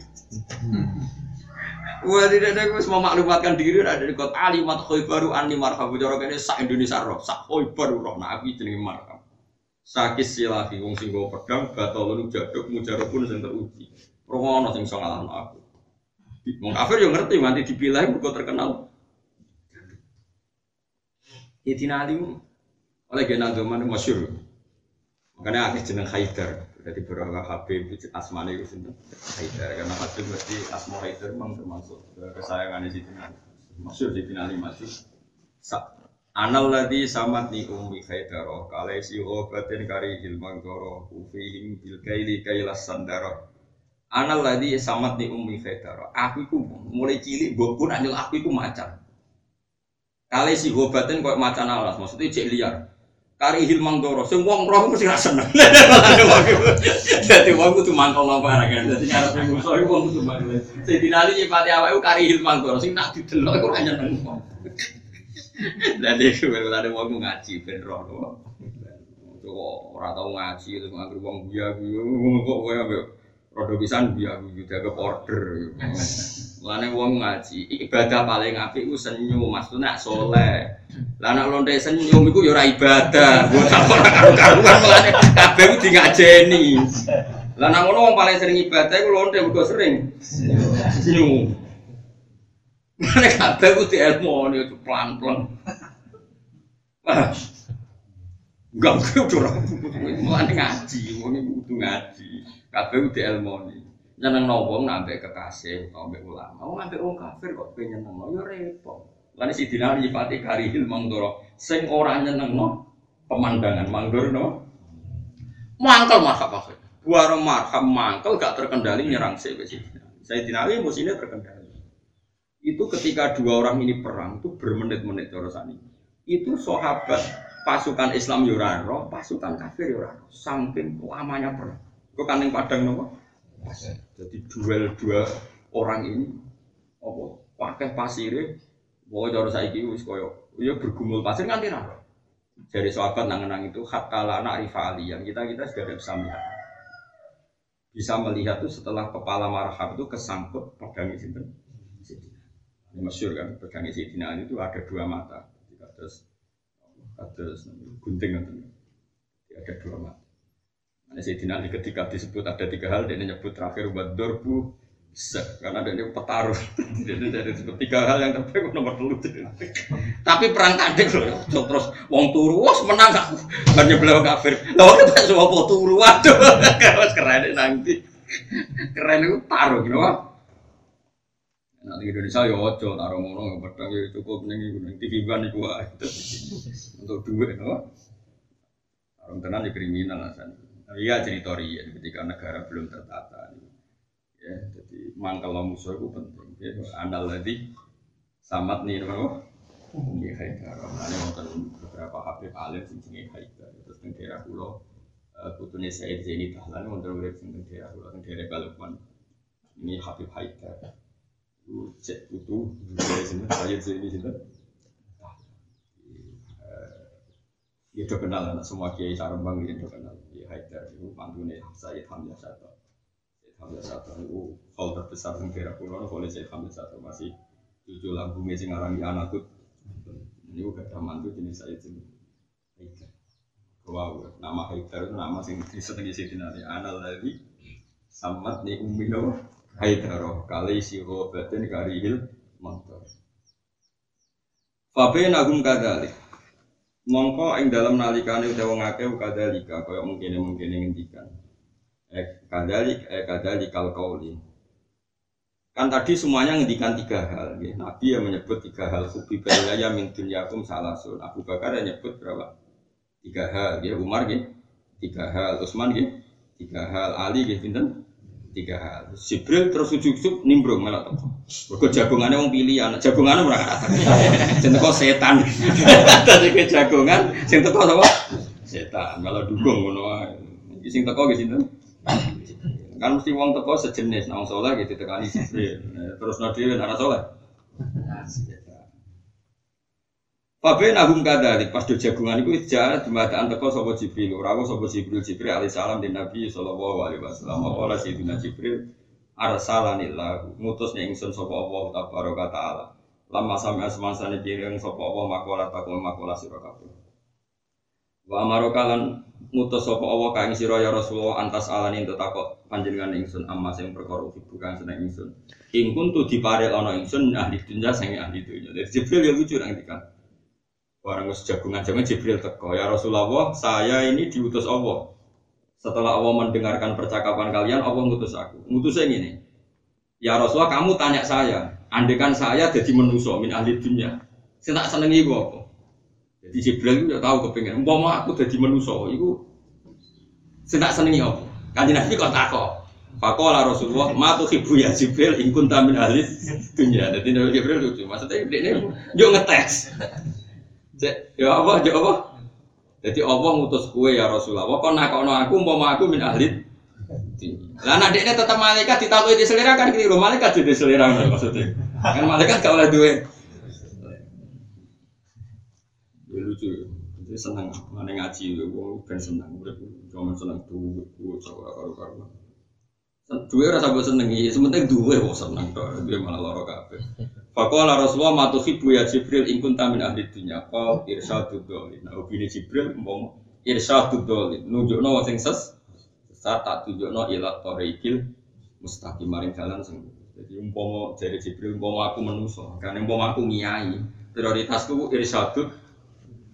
Wah tidak ada gue semua maklumatkan diri ada di kota alimat khaybaru anni marhabu cara kene sak Indonesia roh sak khaybar roh nak aku jenenge marhab. Sakis silahi wong sing go pedang batulun jaduk mujarrabun sing teruji. Roh sing iso ngalahno aku. Wong kafir yo ngerti nanti dipilih mergo terkenal. Idina Ali oleh Gena Zaman masyur. Makanya akhirnya jeneng Haidar. Jadi beberapa Habib asmane itu sinten Haidar karena Habib mesti asma Haidar memang termasuk kesayangan di situ. Masyur di Ali masih. Anal ladhi samat ni ummi khaidaroh kalai si obatin kari hilmang doroh ufihim bil kaili kailas sandaroh Anal ladi samat ni umi fedaro. Aku iku mulai cilik mbokku nak nyel aku iku macan. Kali si gobaten kok macan alas, maksudnya cek liar. Kari hilmang doro, sing wong roh mesti ra seneng. Dadi wong kudu mangkal nang barang. Dadi cara musuh iku wong kudu dinali nyipati awake kari hilmang doro, sing tak didelok iku ra nyeneng wong. Dadi ada wong ngaji ben roh. Kok ora tau ngaji terus nganggur wong biya kok kowe Rodo pisan biar juga ke order. Lane wong ngaji, ibadah paling apik ku senyum, maksudnya soleh. Lah nek lonte senyum iku ya ibadah. Gua tak ora karu-karuan melane kabeh ku ngajeni. Lah nek ngono wong paling sering ibadah iku lonte mergo sering senyum. Mane kabeh ku dielmoni pelan-pelan. Enggak kudu ora. Mulane ngaji, wong kudu ngaji. Kabeh udah elmoni. Nyeneng wong nambah kekasih utawa ulama. Wong nambah wong kafir kok pengen nyeneng ya repot. Lan si dinar nyipati karihil mangdoro sing ora nyenengno pemandangan mangdoro mangkel marhab maksud. Buara marhab mangkel gak terkendali nyerang sewe Saya dinali musuhnya terkendali. Itu ketika dua orang ini perang itu bermenit-menit ini. Itu sahabat pasukan Islam Yuraro, pasukan kafir Yuraro, saking lamanya perang. Kok kaning padang nopo? Jadi duel dua orang ini apa? Pakai pasir, mau cara saiki wis koyo ya bergumul pasir nganti ra. Dari sahabat nang-nang itu hatta anak rifali yang kita kita sudah bisa melihat. Bisa melihat tuh setelah kepala marhab itu kesangkut pedang sinten. Ini masyur kan pedang Sidina itu ada dua mata. Terus terus gunting ada dua mata. Nah, Sayyidina Ali ketika disebut ada tiga hal, dia nyebut terakhir buat dorbu karena ada ini petaruh. Jadi dari tiga hal yang terbaik nomor dulu. Tapi perang kadek loh, terus wong turu, wah menang aku. Banyak beliau kafir. Lalu kita semua mau turu, waduh, keren nanti. Keren itu taruh, gitu Nah, di Indonesia ya ojo taruh ngono pedang ya cukup ning iku ning TV ban iku Untuk duit, no. Taruh tenan di ya kriminal alasan. Iya cerita ya ketika negara belum tertata. Ya, jadi mangkal musuh itu penting. Ya, andal lagi samat nih, apa? Ini Haidar. Ini wonten beberapa Habib alim sing jenenge Haidar. Terus ning daerah kula eh, putune Said Zaini Dahlan wonten urip sing ning daerah kula ning daerah Balukman. Ini Habib Haidar. Itu cek putu dari sini Said Zaini sinten? Ya udah kenal anak semua kiai Sarembang ya udah kenal. Haidar itu pantune Sayyid Hamzah Sato. Sayyid Hamzah Sato itu hal terbesar di daerah pulau oleh Sayyid Hamzah Sato masih tujuh lambungnya sing di anakut. Ini juga ada mantu jenis Sayyid sini. Haidar. Wow, nama Haidar itu nama sing disenengi Sayyidina Ali. Anal lagi samat ni ummino Haidar kali si batin karihil motor. Fabe nagum kadali. Mongko ing dalam nalikane utawa ngake kadalika kaya mungkin mungkin ngendikan. Eh kadalik eh kadalikal qauli. Kan tadi semuanya ngendikan tiga hal. Ya. Nabi yang menyebut tiga hal. Hubi ya min dunyakum salasun. Abu Bakar yang nyebut berapa? Tiga hal. Ya. Umar ya. Tiga hal. Utsman ya. Tiga hal. Ali ya. Pinten? Tiga hal. Jibril terus ujuk-ujuk nimbrung malah toko. Mergo jagongannya wong pilihan. Jagongannya ora kata. Sing teko setan. Tadi ke jagongan sing teko sapa? Setan. Malah dukung ngono wae. Sing teko ge sinten? Kan mesti wong teko sejenis nang soleh gitu tekani Jibril. Nah, Terus nabi anak soleh. Fabe nahum kadalik pas do jagungan iku jahat jumatan teko sapa Jibril. Rawuh sapa Jibril Jibril alaihi salam di Nabi sallallahu alaihi wasallam. Qala sayyidina Jibril arsalanillah ngutus ning ingsun sapa Allah tabaraka taala. Lama sampai asmansane pireng sapa Allah makola takwa makola sira kabeh. Wa amaroka lan ngutus sapa Allah ka ing sira ya Rasulullah antas alani ento takok panjenengan ingsun amma sing perkara ibu kang seneng ingsun. Ing kuntu diparel ana ingsun ahli dunya sing ahli. Jadi Jibril ya lucu nang dikan. Orang wis jagungan jaman Jibril teko, ya Rasulullah, saya ini diutus Allah. Setelah Allah mendengarkan percakapan kalian, Allah ngutus aku. Ngutusnya ini. Ya Rasulullah, kamu tanya saya, andekan saya jadi menuso min ahli dunya. Saya tak senengi ibu apa? Jadi Jibril itu tahu kepengen, umpama aku jadi menuso, itu saya tak senengi apa? Kanjeng Nabi kok takok. Fakola Rasulullah, ma tuh ibu ya Jibril, ingkun tamin ahli dunya. Jadi Nabi Jibril lucu, maksudnya ini yuk ngetes. Ya apa, ya apa? Jadi Allah ngutus kue ya Rasulullah. Kok nakono aku umpama aku min ahli lah nak dekne tetap malaikat ditakui di selera kan keliru. Malaikat jadi selera maksudnya. Kan malaikat gak oleh duwe. Ya lucu. Jadi seneng mana ngaji wong ben seneng urip cuma seneng duwe duwe ora karo-karo. Duwe ora sampe senengi, sementing duwe kok seneng tok. Duwe malah lara kabeh. Faqala Rasulullah ma tuhibbu ya Jibril in kunta min ahli dunya. Qal irsyadud dhalin. Nah, opini Jibril umpama irsyadud dhalin. Nunjukno sing ses sesat tak tunjukno ila tariqil mustaqim maring jalan sing jadi umpama dari Jibril umpama aku menuso kan umpama aku ngiyai prioritasku irsyadud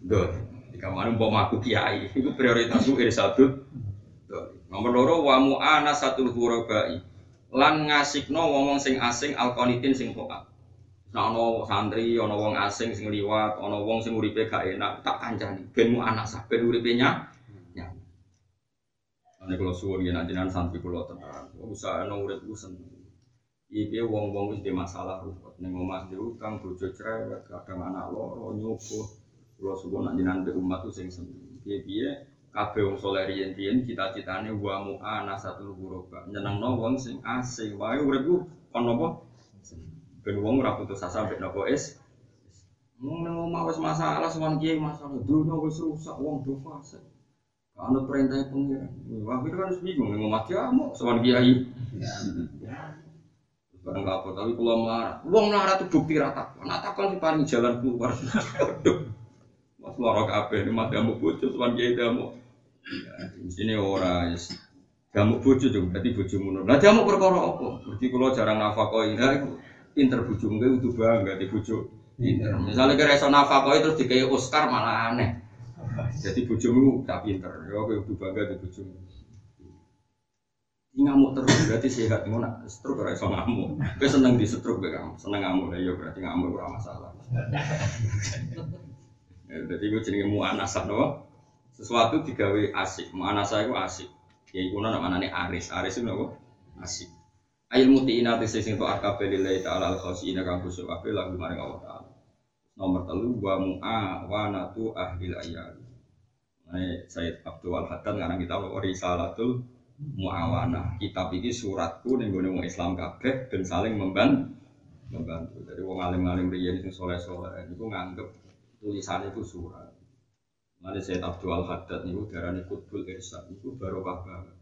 dhalin. Jika mana umpama aku kiai itu prioritasku irsyadud dhalin. Nomor loro wa mu'ana satul hurabai lan ngasikno wong sing asing alqanitin sing taat. Nah, ono santri, ono wong asing sing liwat, ono wong sing uripe gak enak, tak kancani. Ben mu anak sah, ben uripe nya. Ya. Ane kalau suwun ya nantinan santri kulo tenang. Usaha ono urip ku seneng. Iki wong-wong wis masalah ruwet. Ning omah di utang, bojo cerewet, kadang anak loro nyukuh. Kulo suwun nak jinan be umat ku sing seneng. Piye-piye kabeh wong saleh riyen-riyen cita-citane wa mu'ana satul ghuraba. Nyenengno wong sing asing. Wae urip ku kon? Ben wong ora putus asa mbek napa is. Wong nang omah wis masalah sowan kiai masalah dunya wis rusak wong do fase. Kalau perintah pengiran, wah itu kan bingung nang omah kiamu sowan kiai. Barang kapok tapi kalau marah, wong marah itu bukti rata. Nak takon si paling jalan keluar. Mas lorok apa ini mati kamu bocor sowan kiai kamu. Di sini ora yes. Kamu bojo dong, berarti bojo munur. Nah, kamu perkara apa? Berarti kalau jarang nafakoi, nah, pinter bojo mungkin udah bangga di bojo. Pinter. Misalnya kira iso nafakoi terus dikai Oscar malah aneh. Jadi bojomu tak pinter, ya kowe udah bangga di bojomu. Ini ngamuk terus berarti sehat ngono nak stroke ora iso ngamuk. Kowe seneng di stroke kowe kamu, seneng ngamuk ya berarti ngamuk ora masalah. Jadi gue jenenge muanasah no. Sesuatu digawe asik, muanasah itu asik. Ya iku nama namanya aris, aris itu apa? Asik. Ail mutiina te sing to akabe lillahi ta'ala al khosina kang khusyuk kabeh lagu maring Allah taala. Nomor telu wa mu'a wa natu ahli ayat. Nah, Sayyid Abdul Wal Haddad ngarang kitab Risalatul Muawanah. Kitab ini suratku ning gone wong Islam kabeh ben saling membantu. Membantu. Jadi wong alim-alim riyen sing soleh-soleh niku nganggep tulisan itu surat. Nanti Sayyid Abdul Wal Haddad niku darani Qutbul Irsyad niku barokah banget.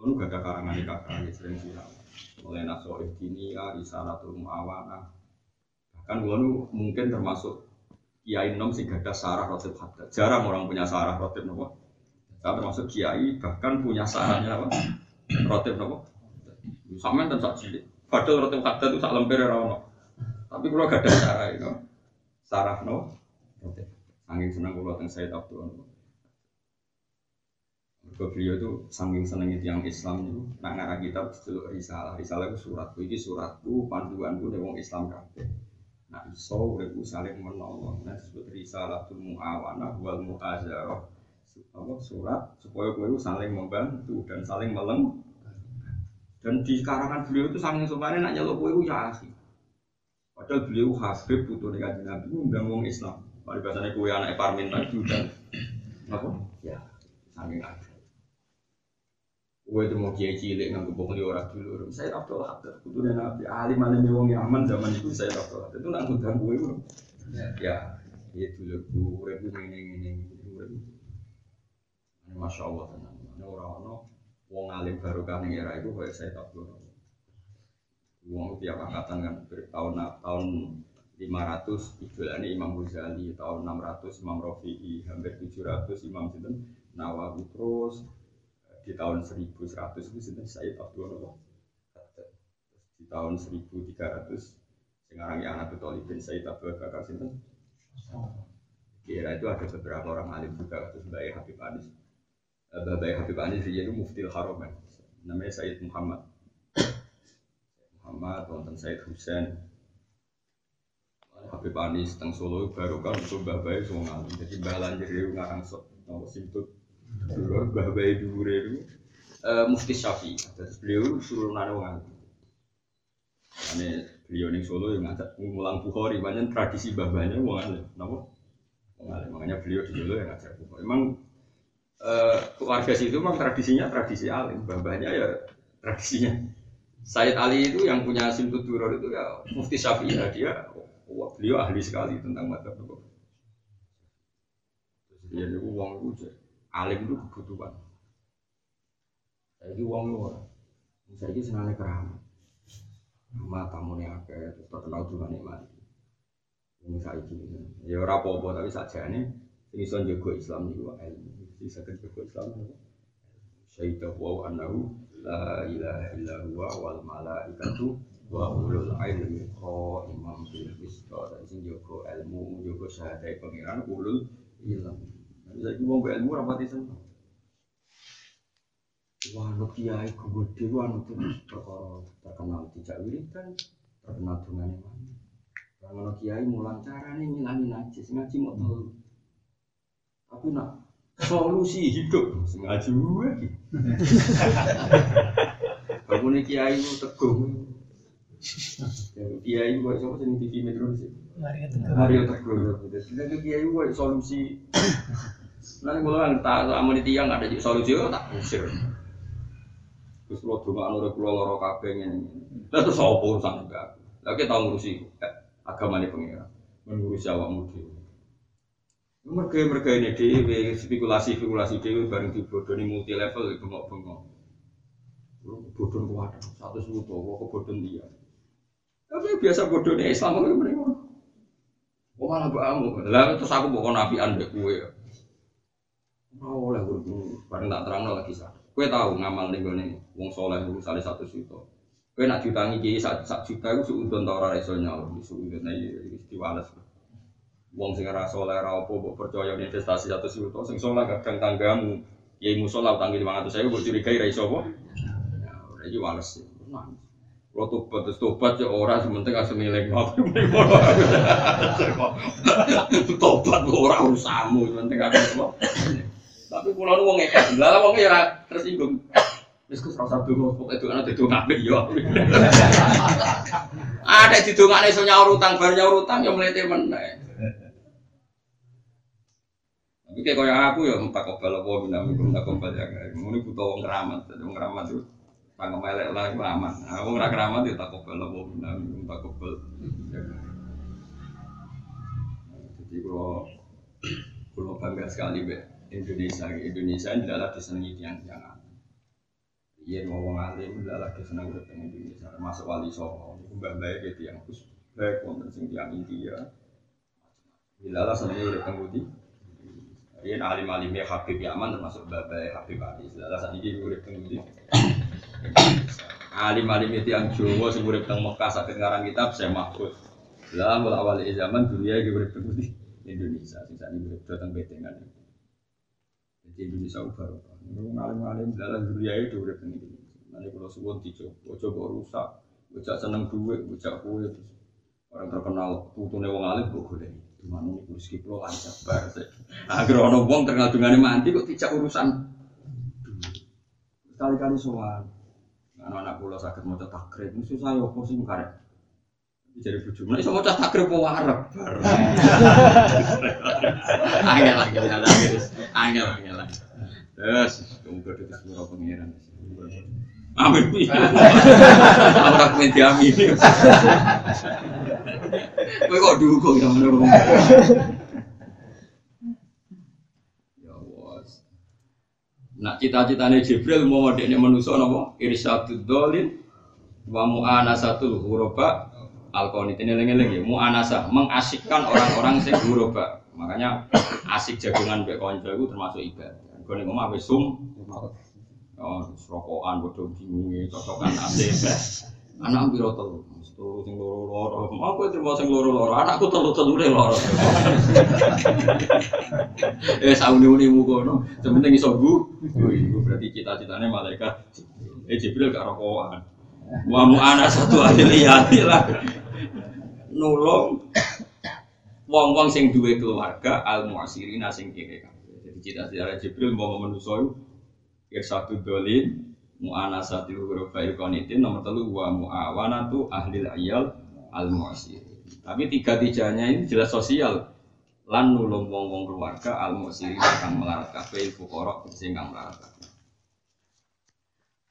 Lalu gak ada karangan kakak sering siram. Mulai nasoif dinia, risalatul muawana. Bahkan gua mungkin termasuk kiai nom sing gak ada sarah rotib haddad. Jarang orang punya sarah rotib nopo. Saya termasuk kiai bahkan punya sarahnya apa? Rotib nopo. Sama dan sak cilik. Padahal rotib haddad itu sak lemper ora ono. Tapi kalau gak sarah itu. Sarah no. Rotib. Saking senang kula teng Said Abdul Mergo beliau itu saking senengnya tiang Islam itu nak ngarang kitab diceluk risalah. Risalah itu suratku iki suratku panduanku ning wong Islam kabeh. Nah iso uripku saling menolong. Nah disebut risalatul muawanah wal muazarah. Apa surat supaya kowe saling membantu dan saling meleng. Dan di karangan beliau itu saking supaya nak nyeluk kowe ya asik. Padahal beliau Habib putu ning kanjeng Nabi ngundang wong Islam. Pada bahasanya kue anak Parmin lagi udah apa? Ya, saking ada. Kue itu mau kiai cilik nggak bohong di orang dulu. Saya Abdul Haddad, kudu nabi alim alim wong Yaman zaman itu saya Abdul Haddad itu nggak ngundang kue itu. Ya, itu loh kue itu ini ini ini. Masya Allah tenang. Ini orang-orang wong alim baru kan era itu kayak saya Abdul Haddad. Wong tiap angkatan kan tahun tahun 500 idolane Imam Ghazali tahun 600 Imam Rafi'i hampir 700 Imam Sinten Nawawi terus di tahun 1100 itu Sinten? Said Abdul di tahun 1300 sekarang yang anak Talibin Said Abdul Bakar Sinten? Kira itu ada beberapa orang alim juga terus Mbak Habib Anis. Mbak Habib Anis dia itu Muftil Haram namanya Said Muhammad. Muhammad wonten Said Husain. Habib Anis teng Solo baru kan itu Mbah Bayi semua ngalim. Jadi Mbah Lanjir itu ngarang sok nomor simput. Mbah Bayi dulu itu eh, Mufti Syafi. Terus beliau suruh nane wong ngalim. Ane beliau ning Solo yang ngajak ngulang Bukhari, banyak tradisi Mbah Bayi wong ngalim. Napa? Makanya beliau di Solo yang ngajak Bukhari. Emang eh, keluarga situ memang tradisinya tradisi alim. Mbah Bayi ya tradisinya. Said Ali itu yang punya Simtut Duror itu ya Mufti Syafi'i ya dia Wah, beliau ahli sekali tentang mata dia itu uang itu alim itu kebutuhan. Ini uang itu, saya ini senangnya keramat. Nama tamu nih akeh, terkenal juga nih mati. Ini saya ini, ya apa-apa tapi saja nih, ini son jago Islam wa ilmu, bisa kan jago Islam nih. Syaidah wa annahu la ilaha illa huwa wal malaikatu wa ulul ilmi imam bil qisto dan sing jogo ilmu jogo syahadai pangeran ulul ilm bisa iki wong ilmu rapati seneng wah lu kiai gede wah nu perkara terkenal tidak wiridan terkenal dungane mana kalau kiai mulang carane ngilangi najis ngaji mau tahu tapi nak solusi hidup ngaji gue bangun kiai itu teguh Kiai kok sapa sing TV Metro sih. Mario Teguh. Mario Teguh. Jadi kiai kok solusi. Nanti kalau kan tak amun di tiang ada solusi tak usir. Terus kalau cuma anu pulau loro ngene. Lah terus enggak? Lah kita tahu ngurusi agama ini pengira. Mengurusi awakmu dhewe. Mereka mereka ini dhewe spekulasi spekulasi dhewe bareng dibodoni multi level bengok-bengok. Bodon kuat, satu suatu, kok bodon dia. Tapi biasa bodohnya Islam itu mereka. Oh malah kamu, lah terus aku bukan nabi anda kue. Mau oleh guru bareng tak terang lagi sah. Kue tahu ngamal nih gue wong soleh itu salah satu situ. Kue nak jutangi kiai sak sak juta itu suudon tau ora iso di suudon aja istiwales. Wong sing ora soleh ora apa mbok percaya investasi satu juta sing soleh kadang tanggamu kiai musola utang lima ratus saya gue curigai ra iso apa. Ya, ora iki wales. Kalau tobat, terus tobat ya orang sementing asal milik ngopi Tobat orang urusamu, sementing semua. Tapi pulau nu wong ekas, lah wong ya tersinggung. Wis kus rasa dungo, pokoknya itu anak itu ngapain ya. Ada di dungo iso nyaur utang, baru nyaur utang ya melete meneh. Tapi kayak kaya aku ya tak kobal apa binami tak kobal ya. Ini butuh wong keramat, wong keramat itu Tangga melek lah itu aman. Nah, Aku nggak keramat ya tak kobel apa benar, tak kobel. Jadi kalau kalau bangga sekali be Indonesia, Indonesia ini adalah disenangi tiang tiang Iya ngomong alim adalah disenangi urip teng Indonesia, termasuk wali songo. Itu mbak mbak gitu yang terus baik wonten sing tiang India. Bila senangi urip teng Budi. Iya alim alimnya Habib Yaman termasuk mbak mbak Habib Ali. Bila saat ini urip teng Budi. Alim-alim itu yang Jawa sing urip teng Mekah saged ngarang kitab saya mahfud. Lah mula awal zaman dunia iki urip teng. Indonesia, sing saat ini datang betengan. Jadi Indonesia baru. Kalau ngalim-ngalim dalam dunia itu udah penting. Nanti kalau suwon dicoba, coba rusak, bocah seneng duit, bocah kue, orang terkenal putune wong alim kok boleh. Gimana ini kurus kiplo lancar bar sih. Agar ono wong terkenal dengan mati kok tidak urusan. Kali-kali soal. Anak-anak pulau sakit mau takrib, ini susah ya, apa sih karek. Jadi bujuk, nah iso maca takrib apa warep bar. Angel angel angel angel angel. Terus kemudian itu semua pengiran. Amin. Ora kuwi diamini. Kowe kok dukung ya ngono. Ya wes. Nak cita-citane Jibril mau dekne manusa napa? Irsyadud dolin wa mu'anasatul ghuraba alkonit ini lengi-lengi mu'anasa mengasikkan orang-orang sing ghuraba. Makanya asik jagungan mbek kanca itu termasuk ibadah. Gone ngomong wis sum Oh, rokokan bodoh bingungi, cocokan asik. Anak biro telu, telu sing loro loro. Mau kowe terima sing loro loro, anakku telu telure loro. Eh sementing iso gu. Iku berarti cita-citane malaikat. Eh Jibril gak rokokan. Wa mu ana satu ahli lah. Nulung wong-wong sing duwe keluarga al muasirina sing kere Jadi cita-citane Jibril mau manusa irsatu dolin mu'anasati huruf bayu konitin nomor telu wa mu'awanatu ahlil ayal al mu'asir tapi tiga tiganya ini jelas sosial. Lan nulung wong wong keluarga al mu'asir kang melarat kabeh fuqara sing kang melarat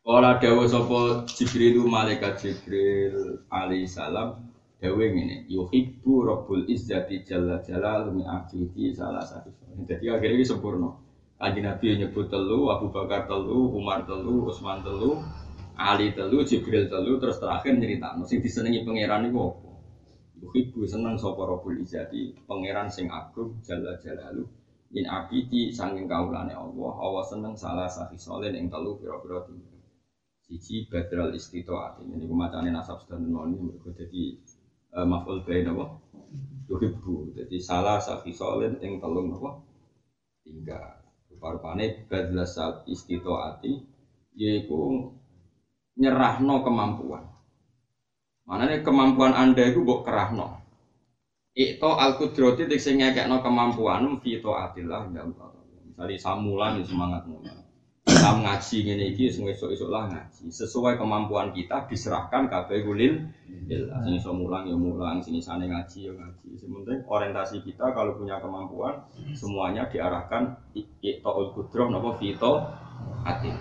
Kala dawa sapa Jibril malaikat Jibril alaihi salam dawe ngene yuhibbu rabbul izzati jalla jalal mi abidi salah satu jadi akhirnya sempurna Kanjeng Nabi nyebut telu, Abu Bakar telu, Umar telu, Utsman telu, Ali telu, Jibril telu, terus terakhir cerita. Sing disenengi pangeran iku apa? Yuhibbu seneng sapa Rabbul Izzati, pangeran sing agung jalla jalalu. In abidi sanging kaulane Allah, Allah seneng salah sahi solen ing telu pira-pira tinggi. Siji badral istitoat ini macane nasab sedang noni mergo dadi uh, maf'ul bain apa? Yuhibbu. Jadi salah sahi solen ing telu apa? Tinggal. Parpane badlas istitoati yaiku nyerahno kemampuan. Manane kemampuan Anda itu mbok kerahno. Ikto al kudrati dik sing ngekekno kemampuan fi taatillah ya Misalnya samulan ya semangat mulan. Sam ngaji ngene iki sing esuk-esuk lah ngaji. Sesuai kemampuan kita diserahkan kabeh kulil lillah. Sing iso mulang ya mulang, sing isane ngaji ya ngaji. Sementing orientasi kita kalau punya kemampuan semuanya diarahkan iktaul kudrah napa fito atil.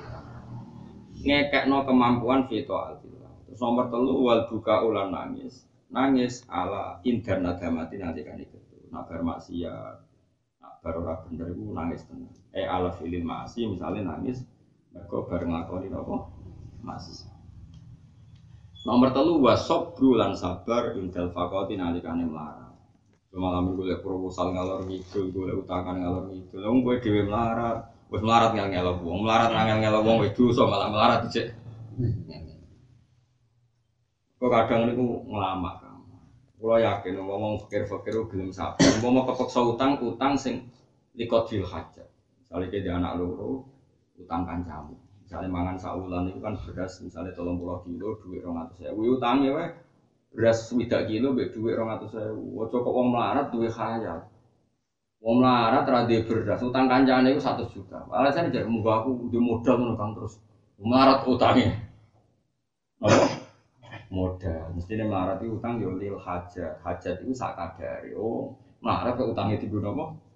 Ngekekno kemampuan fito atil. Terus nomor telu wal buka ulan nangis. Nangis ala interna damati nanti kan itu. Nak bermaksiat, baru bener itu nangis tenang. Eh ala filin masih misalnya nangis, mereka bareng ngakoni apa? Masih. Nomor telu wasop bulan sabar intel fakoti nalikane melarat. Malam gue liat proposal ngalor ngidul, gue utangan ngalor ngidul. Wong gue dewe melarat, gue melarat ngel ngelo wong, melarat ngel ngelo wong itu so malah melarat cek. Kok kadang niku ngelamak. Kulo yakin ngomong fakir-fakir gelem sabar. Mau kepeksa utang, utang sing likotil hajat. Misalnya dia anak loro, utang kancamu. Misalnya mangan saulan itu kan beras, misalnya tolong pulau kilo, duit rong atau saya. Wih utangnya weh beras widak kilo, be duit rong atau saya. Wah kok wong melarat duit khayal. Wong melarat rada beras, utang kancane itu satu juta. Alasannya jadi mau aku di modal menukang terus. Melarat utangnya. Apa? Modal. Mestinya melarat itu utang yo lil hajat. Hajat itu sakadari. Oh, melarat ke utangnya di apa?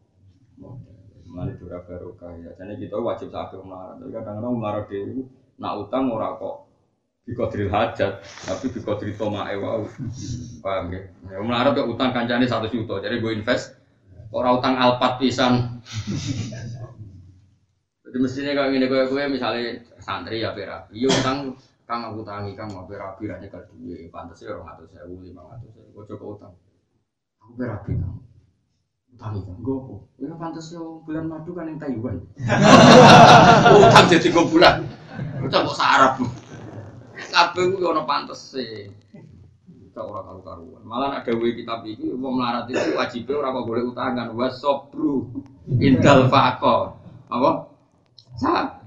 Mari dura barokah ya. Jadi kita wajib sakit melarat. Tapi kadang-kadang melarat itu nak utang ora kok bikodril hajat, tapi bikodril toma ewa. Paham ya? Ya melarat ke utang kancane satu juta. Jadi gue invest ora utang alpat pisan. Jadi mestinya kalau ini gue gue misalnya santri ya berapi, iya utang kang aku tangi kang mau berapi ranya ke duit, pantas ya orang atau saya lima ratus saya, gue coba utang, aku berapi kang, utang gue kok, ya pantas ya bulan madu kan yang Taiwan, utang jadi gue bulan, utang kok sarap, kabeh gue ono pantas sih, gak ora karu-karuan. Malah ada we kitab iki wong melarat itu wajib ora kok boleh utangan wasobru indal faqo. Apa? Sa.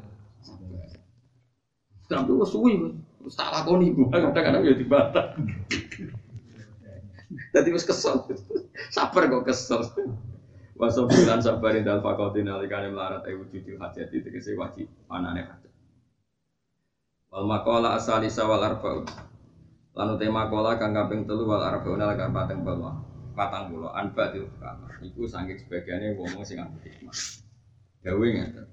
Tapi wis suwi wis tak lakoni kadang-kadang ya dibantah. Tadi wis kesel. Sabar kok kesel. Wasobulan sabarin dal fakotin alikane melarat ayu wujudil hajat itu tegese wajib anane hajat. Wal maqala asalisa wal arba'un. Lan ute maqala kang kaping 3 wal arba'un lan kang pateng puluh. Patang puluh anba til. Iku saking sebagiane wong sing nganggo hikmah. Ngeten.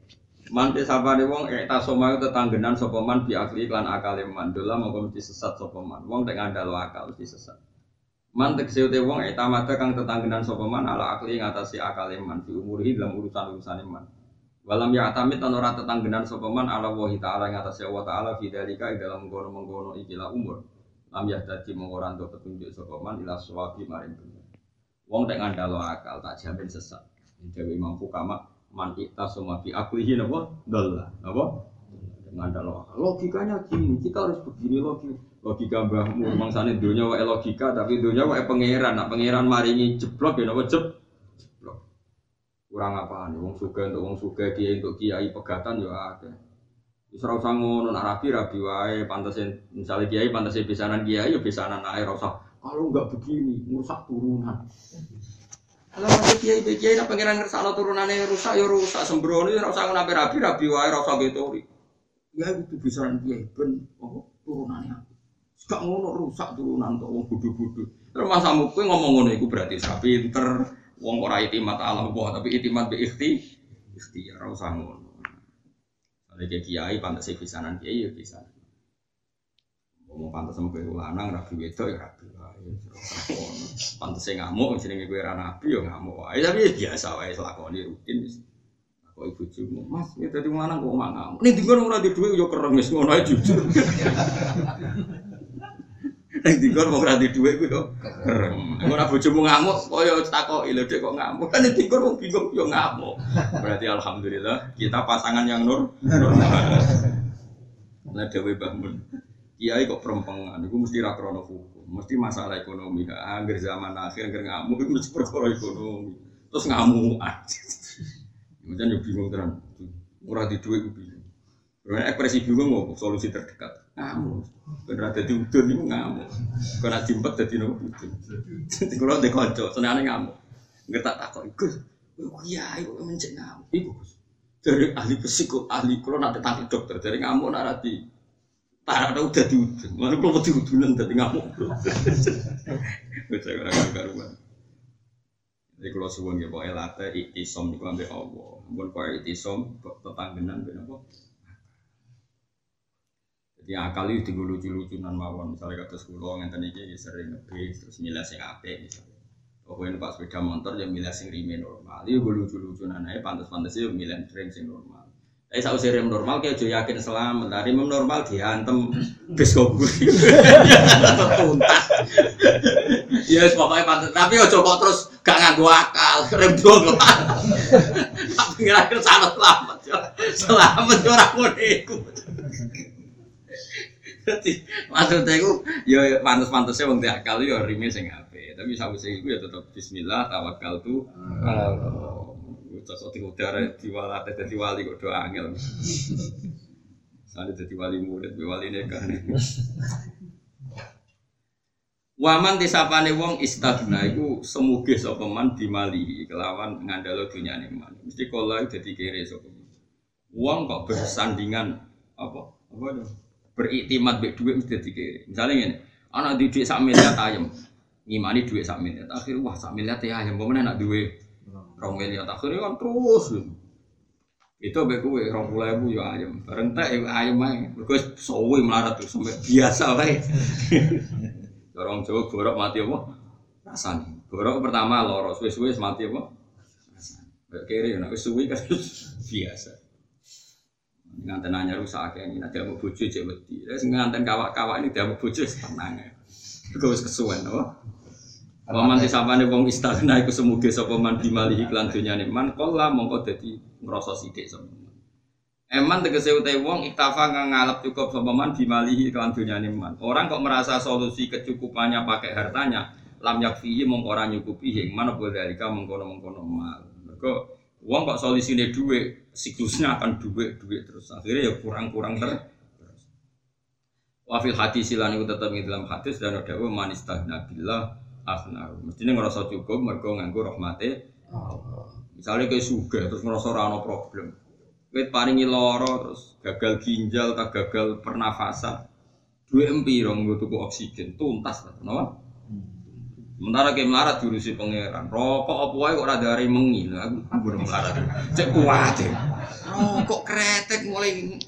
Mantis sapane wong ekta soma tetanggenan sapa man bi akli lan akale man. Dola mongko mesti sesat sapa man. Wong tek ngandalo akal mesti sesat. Man tegese te wong eta mata kang tetanggenan sapa man ala akli ngatasi akale man fi umurihi dalam urusan-urusane man. Walam ya atamit lan ora tetanggenan sapa man ala wahi ta'ala ngatasi Allah taala fi dalika ing dalam mengkono-mengkono ikilah umur. Lam ya dadi mung ora entuk petunjuk sapa man ila sawabi maring bener. Wong tek ngandalo akal tak jamin sesat. Dewe Imam Fukama man kita semua fi aklihi napa? Dalla. Napa? Ngandalo akal. Logikanya gini, kita harus begini logika logika mbahmu mangsane dunia wae logika tapi dunia wae pangeran. Nak pangeran maringi jeblok ya napa jeb? Jeblok. Kurang apaan? Wong suga untuk wong suga kiai untuk kiai pegatan ya akeh. Wis ora usah ngono nak rapi rapi wae. Pantesin misalnya kiai pantesin pisanan kiai ya pisanan ae ora usah. Kalau enggak begini ngrusak turunan. Kalau masih kiai kiai nak pangeran ngersakno turunane rusak ya rusak sembrono ya ora usah ngono rapi rapi wae ora usah getori ya itu pisanan kiai ben oh turunannya Gak ngono rusak turunan kok wong bodho-bodho. Terus Mas Amu kowe ngomong ngono iku berarti sak pinter, wong ora itimat alam Allah, tapi itimat bi ikhti ikhtiar usah ngono. Ada kayak kiai pantas pisanan kiai ya pisanan. Ngomong pantas sama kowe lanang rabi wedok ya rabi wae. Pantas ngamuk jenenge kowe ora nabi ya ngamuk wae. Tapi biasa wae lakoni rutin. Kok ibu jumu, mas, ya tadi lanang kok ngamuk. Ning dinggon ora di dhuwit ya kereng wis ngono jujur. Ning dinggon wong di dhuwit ku yo kereng. Ora bojomu ngamuk kaya takoki lho kok ngamuk. Kan dinggon wong bingung yo ngamuk. Berarti alhamdulillah kita pasangan yang nur. Nah dewe bangun. Kiai kok perempangan, itu mesti ra krono hukum, mesti masalah ekonomi. Angger zaman akhir angger ngamuk itu mesti perkara ekonomi. Terus ngamuk. Macam yo bingung tenan. Ora di dhuwit ku bingung. Ekspresi bingung mau solusi terdekat. Ngamuk. Bener dadi udun iku ngamuk. Kena jimpet dadi nopo udun. Kulo ndek kanca, senengane ngamuk. Nggak tak takok iku. Kiai kok mencek ngamuk. Iku dari ahli psiko, ahli kulo nanti tangkap dokter dari ngamuk nak rati. Tak ada udah diudun. Mana kulo mesti udunan dadi ngamuk. Bocah ora karuan. Jadi kalau suwun ya pokoknya late iktisom niku ambek Allah. Ampun kok iktisom kok tetanggenan ben apa? Jadi akal itu tinggal lucu-lucunan mawon. Misalnya kata sekolah ngenten iki sering ngebis terus milih sing apik misalnya. Pokoknya pas sepeda motor ya milih sing rime normal. Iya gue lucu-lucunan aja pantas-pantas ya milih rem sing normal. Tapi saat usia rem normal kayak jo yakin selamat. Nah, rem normal diantem bis gue. Tuntas. Ya pokoknya pantas. Tapi ojo kok terus gak nganggo akal. Rem dong Tapi kira-kira selamat. Selamat orang ngono iku. Jadi maksudnya itu ya pantas-pantasnya wong akal ya rime sing apik. Tapi sausé iku ya tetep bismillah tawakal tu. Cocok di udara diwala dadi wali kok do angel. Sale dadi wali murid, wali nikah. Waman disapane wong istagna iku semuge sapa man dimali kelawan ngandalo dunyane man. Mesti kala dadi kere sapa. Wong kok bersandingan apa? Apa itu? Beriktimat baik duit mesti dikiri. Misalnya ini, anak di duit sak miliar ayam, ngimani duit sak miliar. Akhir wah sak miliar teh ayam, bagaimana anak duit rong miliar. Akhirnya kan terus. Itu baik gue rong puluh ribu ya ayam. Bareng teh ayam aja. Gue sowi melarat tuh sampai biasa baik. Orang Jawa borok mati apa? Rasanya. Borok pertama loro, suwe-suwe mati apa? Rasanya. Kiri, nak suwi kan biasa nganten nanya rusak ini nanti mau bojo cek wedi terus nganten kawak-kawak ini dia mau bojo tenang gue wis kesuwen oh Waman disapane wong istagna iku semuge sapa man dimali iklan dunyane man kala mongko dadi ngrasa sithik sapa. Eman tegese utai wong iktafa kang ngalap cukup sapa man bimalihi kelan dunyane man. Orang kok merasa solusi kecukupannya pakai hartanya, lam yakfihi mongko ora nyukupi mana boleh dalika mengkono-mengkono mal. Mergo wong kok solusine duit, siklusnya akan duit duit terus. Akhirnya ya kurang-kurang ter terus. Wa fil hadis lan iku tetep ing dalam hadis dan ada wa man istagna billah akhna. Mestine ngerasa cukup mergo nganggo rahmate Misalnya kayak suga terus ngerasa ora ono problem. Wit paringi loro terus gagal ginjal tak gagal pernafasan. Dua empirong gue tuku oksigen tuntas lah, kenapa? Sementara kayak melarat diurusi pangeran. Rokok apa wae kok rada hari mengi. Lah, Aku belum melarat. Cek kuat ya. Rokok kretek mulai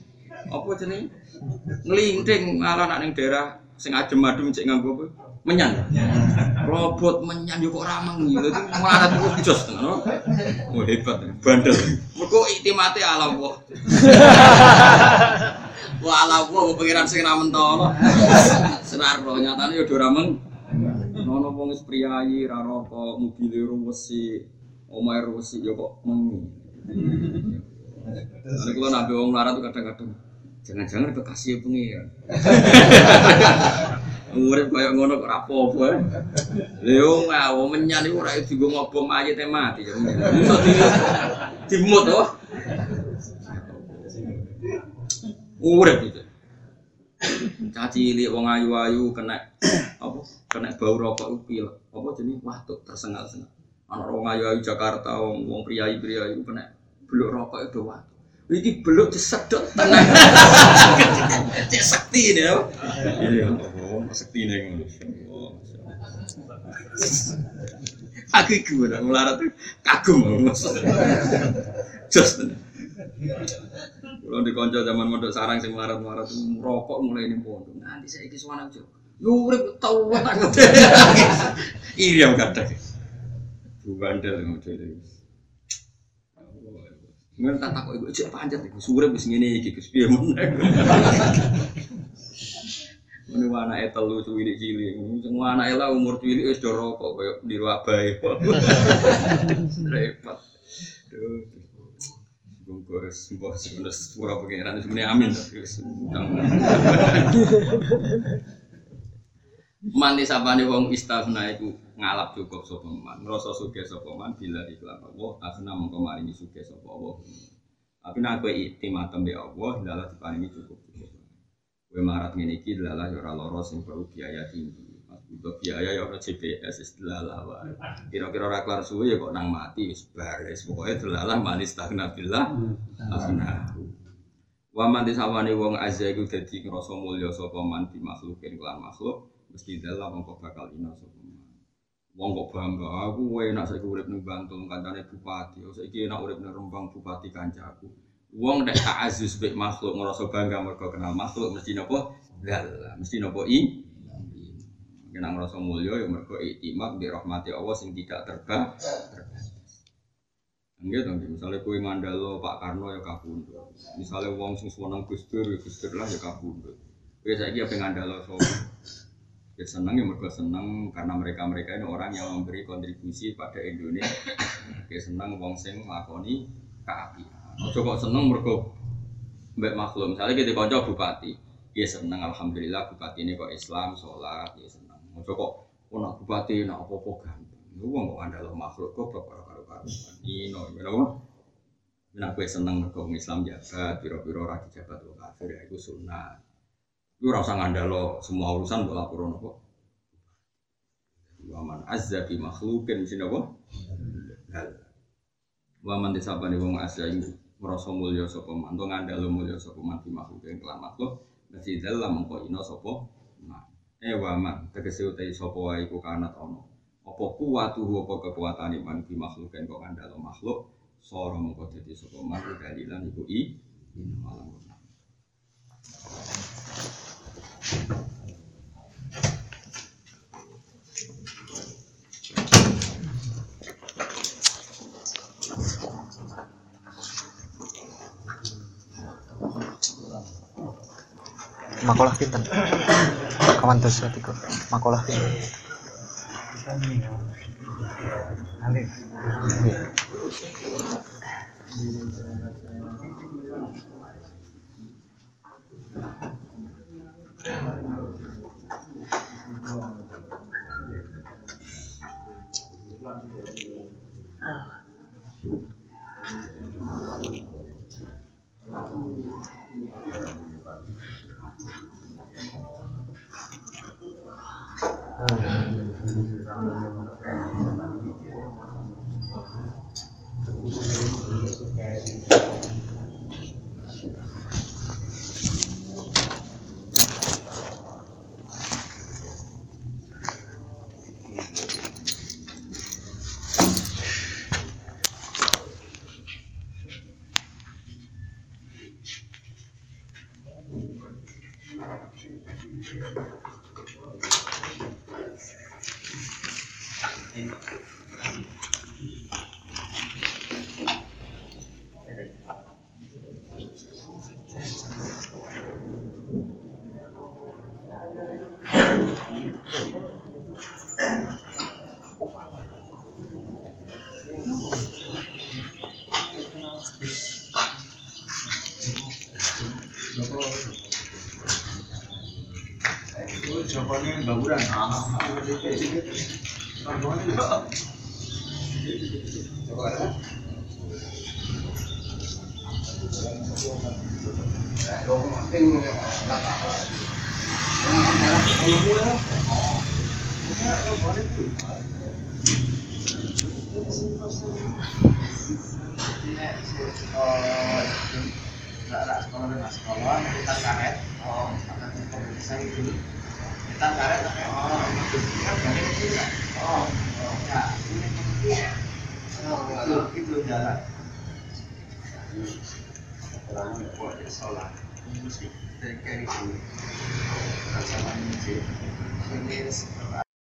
apa jenenge? Ngelinting malah nak ning daerah sing adem-adem cek nganggo apa? Menyan. Robot menyan yo kok rameng gitu. Itu melarat itu jos no? Oh hebat, bandel. Mergo iktimate ala Allah. Wah ala mau pengiran sing ra mentolo. Senar nyatane yo do rameng. Wong wis priyayi ra rokok, mobile ruwesi, omahe ruwesi yo kok mengi. Ada kalau nabi wong melarat tuh kadang-kadang jangan-jangan kekasih pengiran. Urip kaya ngono kok rapopo ya. Leo ngawo menyan iku ora digo ngobong mayit e mati ya. Dimut oh. Urip itu. Caci cilik wong ayu-ayu kena apa? Kena bau rokok iku pil. Apa jenenge watuk tersengal-sengal. Ana wong ayu-ayu Jakarta wong wong priayi-priayi kena beluk rokok itu watuk. Iki beluk disedot tenang. Cek sakti ini ya. Iya, sakti ini. Aku iku ora melarat kagum. Jos. Kalau di konco zaman mondok sarang sing melarat-melarat merokok mulai ini pondok. Nanti saya iki suwana jo. Yo urip tau tak kadang. Bu bandel ngono Ngen tak takok iku cek pancet iku sure wis ngene iki Gus piye men. Ini anake telu cilik cilik. Sing anake lah umur cilik wis do rokok koyo niru abahe. Repot. Duh. Bungkus, mbok sebenarnya pura pengiran sebenarnya amin utang. Mandi sapane wong istafna iku ngalap cukup sapa man, ngrasa sugih sapa man bila iklan Allah, asna mengko maringi sugih sapa. Tapi nek kowe iktimatem be Allah, dalah diparingi cukup Kowe marat ngene iki dalah ya ora lara sing perlu biaya tinggi. Biaya ya ora CPS wis dalah wae. Kira-kira ora kelar suwe ya kok nang mati wis bares. Pokoke dalah manis takna billah. Wa man disawane wong azza iku dadi ngrasa mulya sapa man di makhlukin kelan makhluk mesti dalam mongko bakal ina sapa Wong kok bangga, aku enak saiki urip ning Bantul kancane bupati, saiki enak urip ning Rembang bupati kancaku. Wong nek tak aziz mek makhluk ngerasa bangga mergo kenal makhluk mesti napa? Dal, mesti napa i? Kena ngerasa mulya ya mergo iktimak di rahmati Allah sing tidak terba terbatas. Enggak dong, misalnya kue ngandalo Pak Karno ya kabundut. Misalnya wong sing seneng Gus Dur, ya Gus Dur lah ya kabundut. Kue saiki apa ngandalo sopo? Ya senang ya mereka senang karena mereka-mereka ini orang yang memberi kontribusi pada Indonesia. Ya senang wong sing nglakoni keapian. Ojo kok seneng mergo mbek makhluk. Misalnya kita konco bupati, ya seneng alhamdulillah bupati ini kok Islam, sholat, ya seneng. Ojo kok nak bupati nak apa-apa gampang. Lu wong kok andal makhluk kok karo karo karo. Ino, you know. Nek kowe seneng mergo Islam jabat, pira-pira ora dijabat wong kafir ya iku sunah. Lu rasa ngandalo semua urusan buat laporan apa? Waman azza bi makhlukin mesti apa? Hal. Waman disabani wong azza iku merasa mulya sapa man, to ngandalo mulya sapa man bi makhlukin kelan makhluk, mesti dalam mengko ina sapa man. Eh waman tegese utai sapa wae iku kanat ana. Apa kuwatuhu apa kekuatane man bi makhlukin kok ngandalo makhluk, sora mengko dadi sapa man dalilan iku i malam makalah pinten? Kawan dosa tiku makalah pinten? Bogura